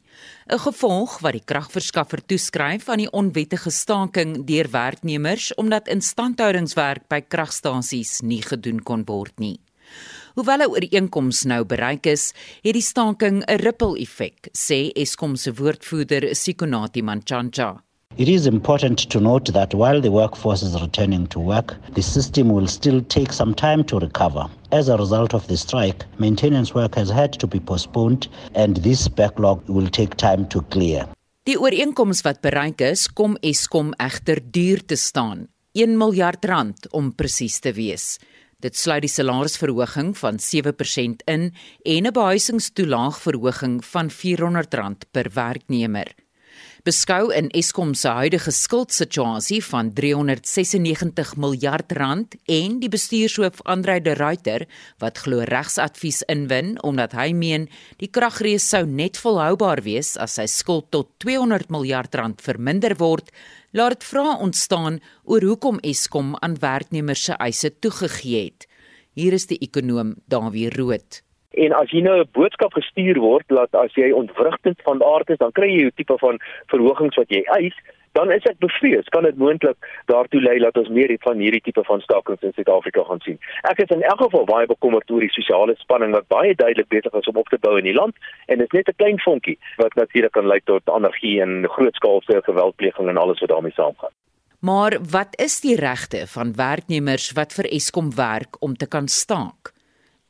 'n Gevolg wat die kragverskaffer toeskryf aan die onwettige staking deur werknemers omdat instandhoudingswerk by kragstasies nie gedoen kon word nie. Hoewel 'n ooreenkoms nou bereik is, het die staking 'n ripple-effek, sê Eskom se woordvoerder Sikonati Manchanja. It is important to note that while the workforce is returning to work, the system will still take some time to recover. As a result of the strike, maintenance work has had to be postponed and this backlog will take time to clear. Die ooreenkoms wat bereik is, kom Eskom egter duur te staan. 1 miljard rand om presies te wees. Dit sluit die salarisverhoging van 7% in en 'n behuisingstoelaagverhoging van R400 per werknemer beskou in Eskom se huidige skuldsituasie van 396 miljard rand en die bestuurshoof Andre de Ruyter wat glo regsadvies inwin omdat hy meen die kragrees sou net volhoubaar wees as sy skuld tot 200 miljard rand verminder word laat dit vra ontstaan oor hoekom Eskom aan werknemers se eise toegegee het. Hier is die ekonom Dawie Rood En as jy nou 'n boodskap gestuur word dat as jy ontwrigtend van aard is, dan kry jy 'n tipe van verhogings wat jy eis, dan is ek bevrees kan dit moontlik daartoe lei dat ons meer van hierdie tipe van stakings in Suid-Afrika gaan sien. Ek is in elk geval baie bekommerd oor die sosiale spanning wat baie duidelik besig is om op te bou in die land en dit is net 'n klein vonkie wat natuurlik kan lei tot anargie en grootskaalse geweldpleging en alles wat daarmee saamgaan. Maar wat is die regte van werknemers wat vir Eskom werk om te kan staak?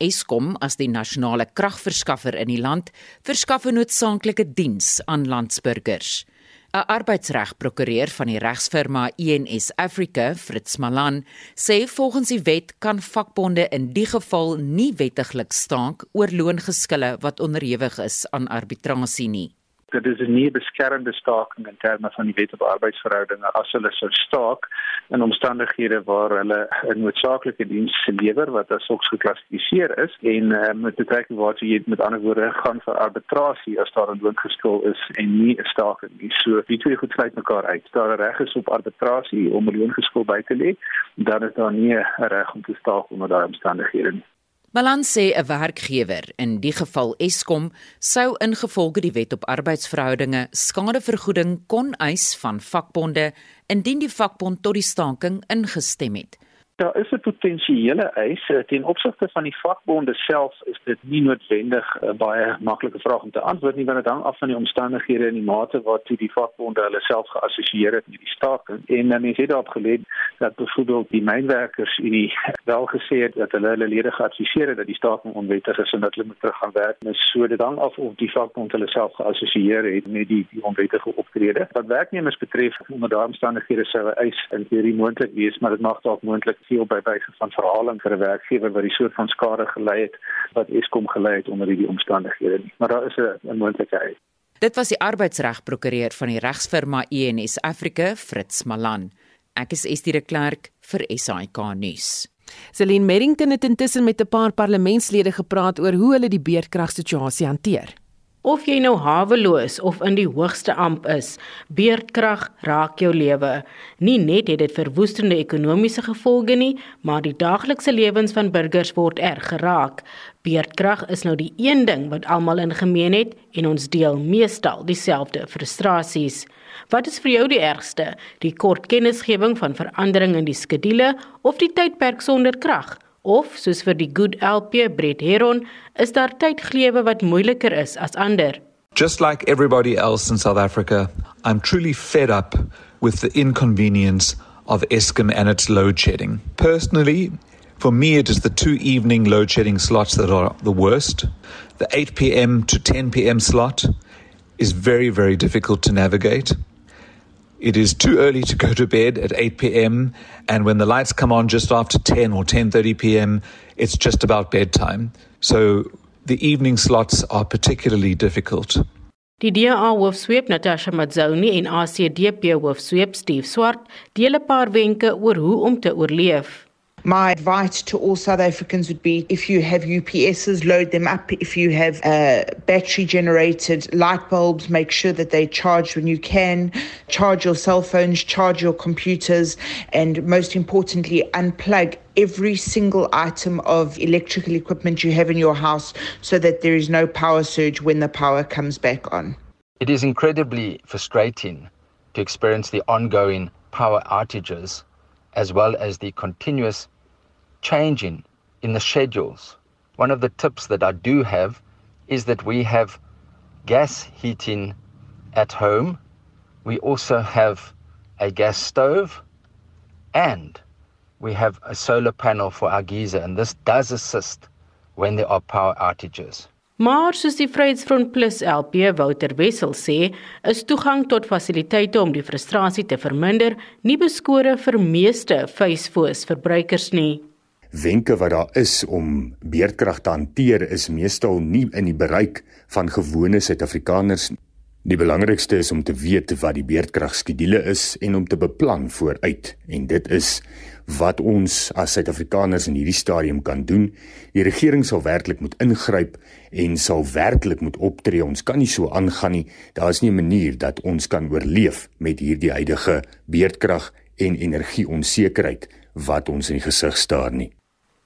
Eskom as die nasionale kragverskaffer in die land verskaf 'n noodsaanklike diens aan landsburgers. 'n Arbeidsregprokureur van die regsfirma ENS Africa, Fritz Malan, sê volgens die wet kan vakbonde in die geval nie wettiglik staak oor loongeskille wat onderhewig is aan arbitrasie nie dit is 'n nie beskermde staking in terme van die wet op arbeidsverhoudinge as hulle sou staak in omstandighede waar hulle 'n noodsaaklike diens lewer wat as sulks geklassifiseer is en uh, met betrekking waartoe jy met ander woorde gaan vir arbitrasie as daar 'n loongeskil is en nie 'n staking nie. So die twee goed sluit mekaar uit. Daar reg is op arbitrasie om 'n loongeskil by te lê, dan is daar nie 'n reg om te staak onder daai omstandighede nie. Balans sê 'n werkgewer, in die geval Eskom, sou ingevolge die wet op arbeidsverhoudinge skadevergoeding kon eis van vakbonde indien die vakbond tot die staking ingestem het daar is 'n potensiële eis eh, ten opsigte van die vakbonde self is dit nie noodwendig 'n uh, baie maklike vraag om te antwoord nie want dit hang af van die omstandighede en die mate waartoe die vakbonde hulle self geassosieer het met die staking. En dan is dit opgeleid dat byvoorbeeld die mynwerkers in die wel gesê het dat hulle hulle lede geadviseer het dat die staking onwettig is en dat hulle moet terug gaan werk. En so dit hang af of die vakbond hulle self geassosieer het met die die onwettige optrede. Wat werknemers betref onder daardie omstandighede sou 'n eis in teorie moontlik wees maar dit mag dalk moontlik veel by wyse van verhaling vir 'n werkgewer wat die soort van skade gelei het wat Eskom gelei het onder hierdie omstandighede nie. Maar daar is 'n moontlikheid. Dit was die arbeidsregprokureur van die regsfirma ENS Africa, Fritz Malan. Ek is Estie de Klerk vir SAK nuus. Celine Merrington het intussen met 'n paar parlementslede gepraat oor hoe hulle die beerdkragsituasie hanteer. Of jy nou haweloos of in die hoogste amp is, beerdkrag raak jou lewe. Nie net het dit verwoestende ekonomiese gevolge nie, maar die daaglikse lewens van burgers word erg geraak. Beerdkrag is nou die een ding wat almal in gemeen het en ons deel meestal dieselfde frustrasies. Wat is vir jou die ergste? Die kort kennisgewing van verandering in die skedule of die tydperk sonder krag? Of soos vir die good LP Brett Heron, is daar tydglewe wat moeiliker is as ander. Just like everybody else in South Africa, I'm truly fed up with the inconvenience of Eskom and its load shedding. Personally, for me, it is the two evening load shedding slots that are the worst. The 8 p.m. to 10 p.m. slot is very, very difficult to navigate. It is too early to go to bed at 8 p.m. and when the lights come on just after 10 or 10:30 p.m., it's just about bedtime. So the evening slots are particularly difficult. Die DA hoofsweep Natasha Mazzoni en ACDP hoofsweep Steve Swart deel 'n paar wenke oor hoe om te oorleef. My advice to all South Africans would be if you have UPSs, load them up. If you have uh, battery generated light bulbs, make sure that they charge when you can. Charge your cell phones, charge your computers, and most importantly, unplug every single item of electrical equipment you have in your house so that there is no power surge when the power comes back on. It is incredibly frustrating to experience the ongoing power outages as well as the continuous changing in the schedules one of the tips that I do have is that we have gas heating at home. We also have a gas stove and we have a solar panel for our geyser and this does assist when there are power outages. Maar soos die Vryheidsfront Plus LP Wouter Wessel sê, is toegang tot fasiliteite om die frustrasie te verminder nie beskore vir meeste facefoos verbruikers nie. Wenke wat daar is om beerdkrag te hanteer is meestal nie in die bereik van gewone Suid-Afrikaners nie. Die belangrikste is om te weet wat die beerdkragskedule is en om te beplan vooruit. En dit is wat ons as Suid-Afrikaners in hierdie stadium kan doen. Die regering sal werklik moet ingryp en sal werklik moet optree. Ons kan nie so aangaan nie. Daar is nie 'n manier dat ons kan oorleef met hierdie huidige beerdkrag en energieonsekerheid wat ons in die gesig staar nie.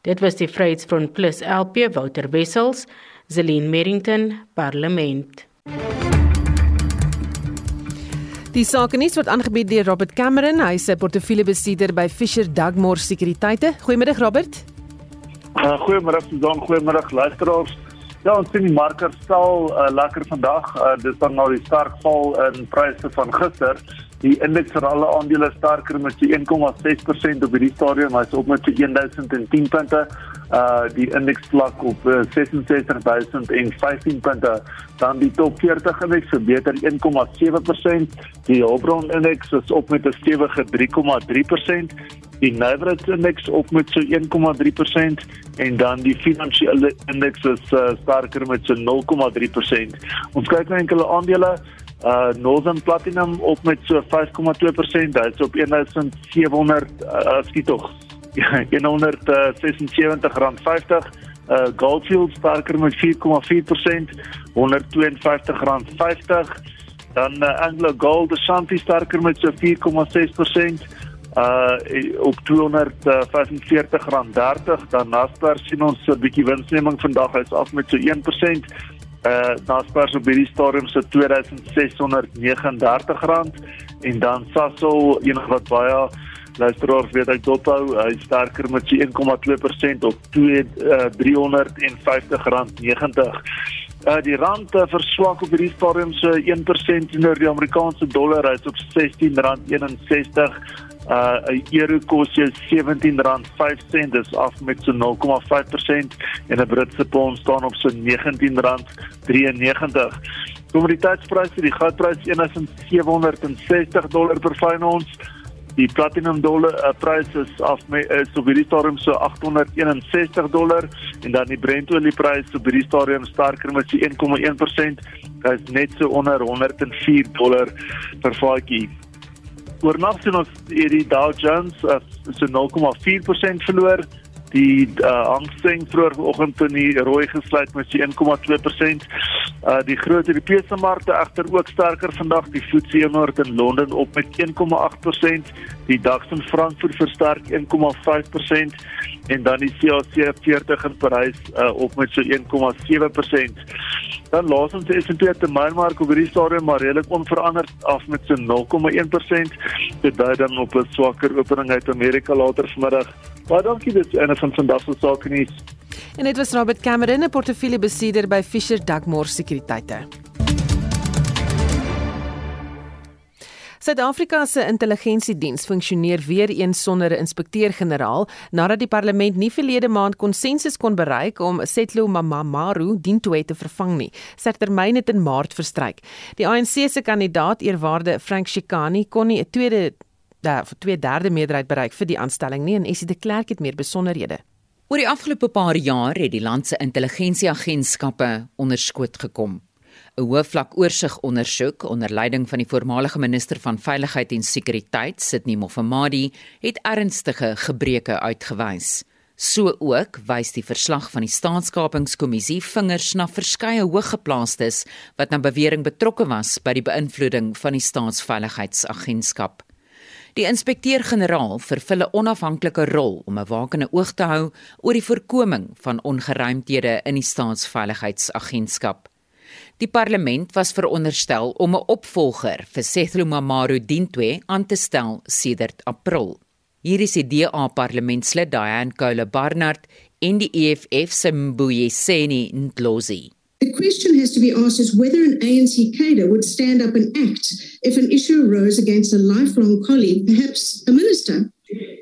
Dit was die Vryheidsfront Plus LP Wouter Wessels, Zelin Merrington, Parlement. Die sake nuus word aangebied deur Robert Cameron, hy is 'n portefeuillebesitter by Fisher Dugmore Sekuriteite. Goeiemiddag Robert. Uh, goeiemôre Susan, goeiemôre luisteraars. Ja, ons sien die marker stel uh, lekker vandag. Uh, dit is nou die sterk val in pryse van gister. Die indeks vir alle aandele sterker met 1,6% op hierdie stadium, hy's op met 1010 punte. Uh die indeks vlak op uh, 66015 punte. Dan die top 40 indeks verbeter 1,7% die Hulbron indeks is op met 'n stewige 3,3% die Navrats indeks op met so 1,3% en dan die finansiële indeks is uh, sterker met so 0,3% ons kyk na enkele aandele uh Northern Platinum op met so 5,2% dit is op 1700 uh, skiet tog 176 rand 50 uh Goldfield sterker met 4,4% 152 rand 50 dan uh, Anglo Gold Ashanti sterker met so 4,6% uh op 245 rand 30 dan Naspers sien ons 'n bietjie winsneming vandag. Hy's af met so 1% uh Naspers op hierdie stadium so 2639 rand en dan Sasol enig wat baie luisteraars weet ek dophou hy sterker met sy 1,2% op 2 uh, 350 rand 90 Uh, die rand uh, verswak op hierdie stadium so 1% teenoor die Amerikaanse dollar hy's op R16.61 uh euro kos jou R17.05 dis af met so 0,5% en 'n Britse pond staan op so R19.93 kommoditeitspryse die goudprys 1760 dollar per fyn ons Die platinum dollar uh, prys is af met is op hierdie stadium so 861 dollar en dan die Brent olie prys op hierdie stadium sterker met so 1,1%. Dit is net so onder 104 dollar per vatjie. Oornag sien ons hierdie Dow Jones uh, so 0,4% verloor die uh, Hang Seng vroegoggend in die rooi gesluit met 1,2%. Uh die groot Europese markte egter ook sterker vandag. Die FTSE 100 in Londen op met 1,8%, die DAX in Frankfurt versterk 1,5% en dan die CAC 40 in Parys uh, op met so 1,7%. Dan laasens die S&P termynmark op hierdie stadium maar redelik onveranderd af met so 0,1%. Dit dui dan op 'n swakker opening uit Amerika later vanmiddag. Baie dankie dit is een van vandag se sake nuus. En dit was Robert Cameron, 'n portefeuillebesitter by Fisher Dugmore Sekuriteite. Suid-Afrika se intelligensiediens funksioneer weer eens sonder 'n inspekteur-generaal nadat die parlement nie verlede maand konsensus kon bereik om Setlo Mamamaru Dintwe te vervang nie. Sy termyn het in Maart verstryk. Die ANC se kandidaat eerwaarde Frank Shikani kon nie 'n tweede daar vir 2/3 meerderheid bereik vir die aanstelling nie en Essie de Klerk het meer besonderhede. Oor die afgelope paar jaar het die land se intelligensieagentskappe onderskoot gekom. 'n Hoofvlak oorsig ondersoek onder leiding van die voormalige minister van Veiligheid en Sekuriteit, Sidney Mofamadi, het ernstige gebreke uitgewys. So ook wys die verslag van die Staatskapingskommissie vingers na verskeie hooggeplaastes wat na bewering betrokke was by die beïnvloeding van die Staatsveiligheidsagentskap. Die inspekteur-generaal vervul 'n onafhanklike rol om 'n wakende oog te hou oor die voorkoming van ongeruimthede in die staatsveiligheidsagentskap. Die parlement was veronderstel om 'n opvolger vir Sethlo Mamaru Dintwe aan te stel sedert April. Hier is die DA parlementslid Diane Kole Barnard en die EFF se Mbuyiseni Ndlozi. The question has to be asked is whether an ANC cadre would stand up and act if an issue arose against a lifelong colleague, perhaps a minister.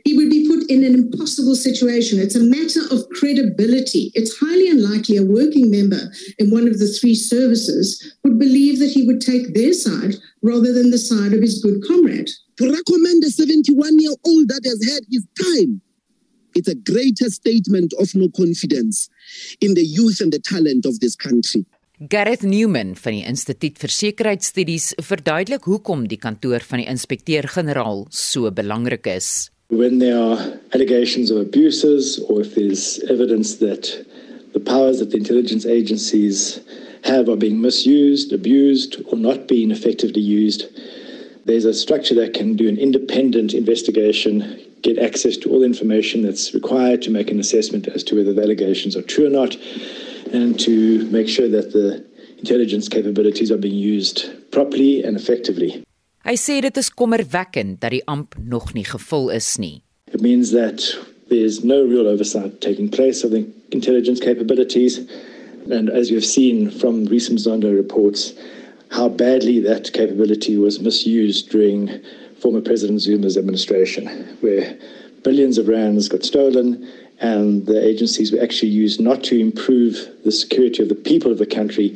He would be put in an impossible situation. It's a matter of credibility. It's highly unlikely a working member in one of the three services would believe that he would take their side rather than the side of his good comrade. To recommend a 71 year old that has had his time, it's a greater statement of no confidence in the youth and the talent of this country. Gareth Newman van die Instituut vir Sekuriteitsstudies verduidelik hoekom die kantoor van die inspekteur-generaal so belangrik is. When there are allegations of abuses or if there's evidence that the powers that the intelligence agencies have are being misused, abused or not being effectively used, there's a structure that can do an independent investigation, get access to all the information that's required to make an assessment as to whether the allegations are true or not, and to make sure that the intelligence capabilities are being used properly and effectively. Hy sê dit is kommerwekkend dat die amp nog nie gevul is nie. It means that there's no real oversight taking place of the intelligence capabilities. And as you've seen from recent Zondo reports, how badly that capability was misused during former President Zuma's administration, where billions of rands got stolen and the agencies were actually used not to improve the security of the people of the country,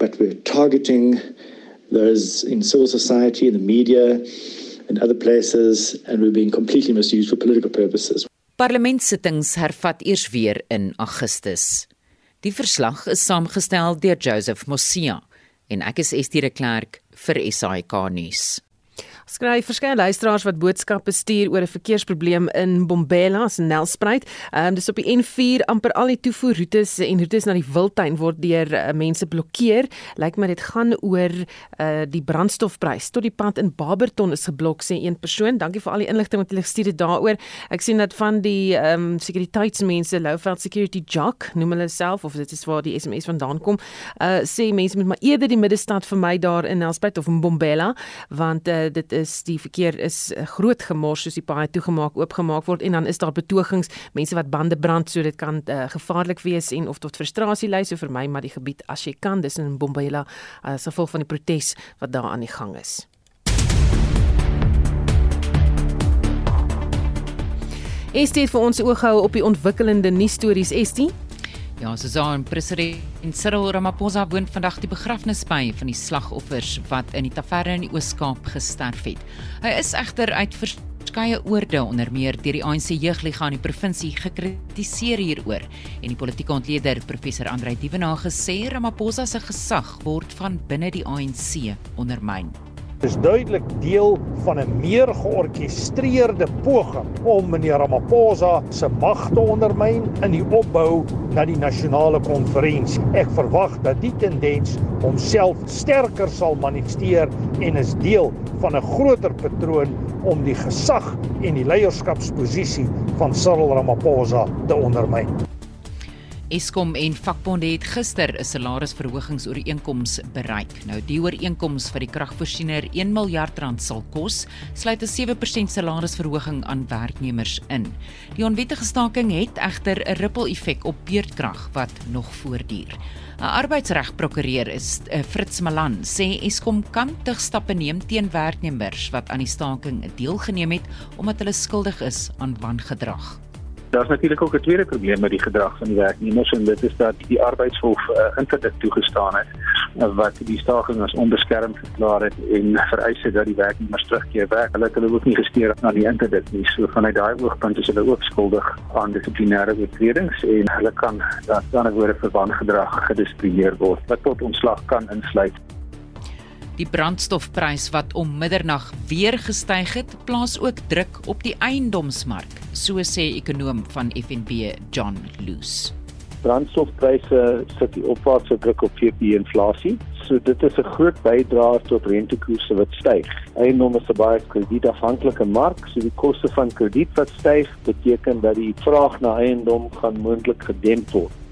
but were targeting those in civil society, in the media, and other places, and were being completely misused for political purposes. Parlementsittings hervat eers weer in Augustus. Die verslag is saamgestel deur Joseph Mosia en ek is Estie de Klerk vir SAK nuus skryf verskeie luisteraars wat boodskappe stuur oor 'n verkeersprobleem in Bombela se Nelspruit. Ehm um, dis op die N4 amper al die toevoerroetes en roetes na die Wildtuin word deur uh, mense blokkeer. Lyk my dit gaan oor uh, die brandstofprys. Tot die pad in Barberton is geblok sê een persoon. Dankie vir al die inligting wat jy gestuur het daaroor. Ek sien dat van die ehm um, sekuriteitsmense Louveld Security Jock noem hulle self of dit is waar die SMS vandaan kom. Uh sê mense moet maar eerder die middestad vir my daar in Nelspruit of in Bombela want uh, dit is die verkeer is eh, groot gemors soos die paai toegemaak oopgemaak word en dan is daar betogings mense wat bande brand so dit kan uh, gevaarlik wees en of tot frustrasie lei so vir my maar die gebied as jy kan dis in Bombela as uh, gevolg van die protes wat daar aan die gang is. Estie het vir ons oog gehou op die ontwikkelende nuusstories Estie Ja, Susan, president Cyril Ramaphosa woon vandag die begrafnis by van die slagoffers wat in die taverne in die Oos-Kaap gesterf het. Hy is egter uit verskeie oorde onder meer deur die ANC jeugliga in die provinsie gekritiseer hieroor en die politieke ontleder professor Andrei Dievenage sê Ramaphosa se gesag word van binne die ANC ondermyn is duidelik deel van 'n meer georkestreerde poging om meneer Ramaphosa se mag te ondermyn in die opbou na die nasionale konferensie. Ek verwag dat die tendens homself sterker sal manifesteer en is deel van 'n groter patroon om die gesag en die leierskapsposisie van Cyril Ramaphosa te ondermyn. Eskom en vakbonde het gister 'n salarisverhogingsooreenkoms bereik. Nou die ooreenkoms vir die kragvoorsiener 1 miljard rand sal kos, sluit 'n 7% salarisverhoging aan werknemers in. Die onwettige staking het egter 'n rippel-effek op beurtkrag wat nog voortduur. 'n Arbeidsregprokureur is uh, Fritz Malan sê Eskom kan terugstappe neem teen werknemers wat aan die staking deelgeneem het omdat hulle skuldig is aan wangedrag. Daar's natuurlik ook 'n tweede probleem met die gedrag van die werknemers en dit is dat die arbeidshof uh, interdikt toegestaan het uh, wat die staking as onbeskermd verklaar het en vereis het dat die werknemers terugkeer werk. Hulle het hulle ook nie gesteer na die interdikt nie. So vanuit daai oogpunt is hulle ook skuldig aan dissiplinêre oortredings en hulle kan dan ook weer vir wangedrag gedissiplineer word wat tot ontslag kan insluit. Die brandstofprys wat om middernag weer gestyg het, plaas ook druk op die eiendomsmark, so sê ekonom van FNB, John Loose. Brandstofpryse sit die opwaartse druk op VP-inflasie. So dit is 'n groot bydraer tot rentekoerse wat styg. Eiendom is 'n baie kredietafhanklike mark, so die koste van krediet wat styg, beteken dat die vraag na eiendom gaan moontlik gedemp word.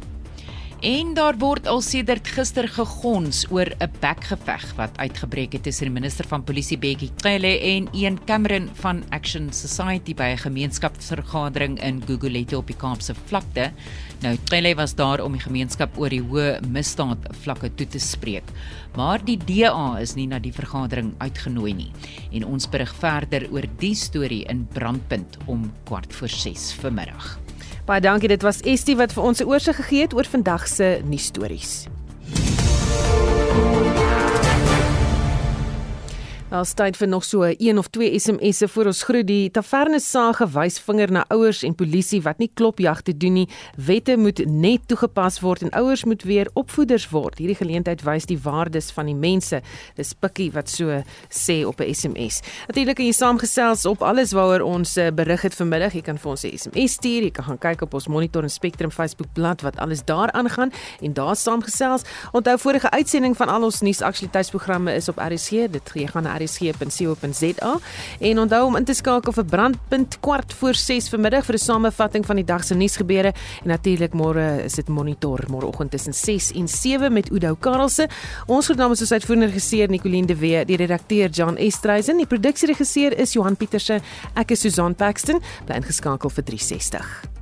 En daar word al sedert gister gegons oor 'n bekgeveg wat uitgebreek het tussen die minister van polisie Bekkie Cele en Ian Cameron van Action Society by 'n gemeenskapsvergadering in Gugulethu op die Kaapse vlakte. Nou Cele was daar om die gemeenskap oor die hoë misdaad vlakke toe te spreek. Maar die DA is nie na die vergadering uitgenooi nie. En ons berig verder oor die storie in Brandpunt om kwart voor 6 vanmiddag. Baie dankie. Dit was Estie wat vir ons 'n oorsig gegee het oor vandag se nuusstories. Ons tyd vir nog so 1 of 2 SMS'e voor ons groet. Die taverne sage wys vinger na ouers en polisie wat nie klopjagte doen nie. Wette moet net toegepas word en ouers moet weer opvoeders word. Hierdie geleentheid wys die waardes van die mense. Dis Pikkie wat so sê op 'n SMS. Natuurlik kan jy saamgesels op alles waaroor ons eh, berig het vanmiddag. Jy kan vir ons 'n SMS stuur. Jy kan gaan kyk op ons Monitor en Spectrum Facebook bladsy wat alles daar aangaan en daar saamgesels. Onthou vorige uitsending van al ons nuusaktualiteitsprogramme is op RSG. Dit gee gaan na rsg.co.za en onthou om in te skakel vir brandpunt kwart voor 6 vanmiddag vir 'n samevatting van die dag se nuusgebeure en natuurlik môre is dit monitor môreoggend tussen 6 en 7 met Udo Karelse. Ons groet namens ons uitvoerende regisseur Nicoline de Wee, die redakteur John Estreisen, die produksieregisseur is Johan Pieterse. Ek is Susan Paxton, bly ingeskakel vir 360.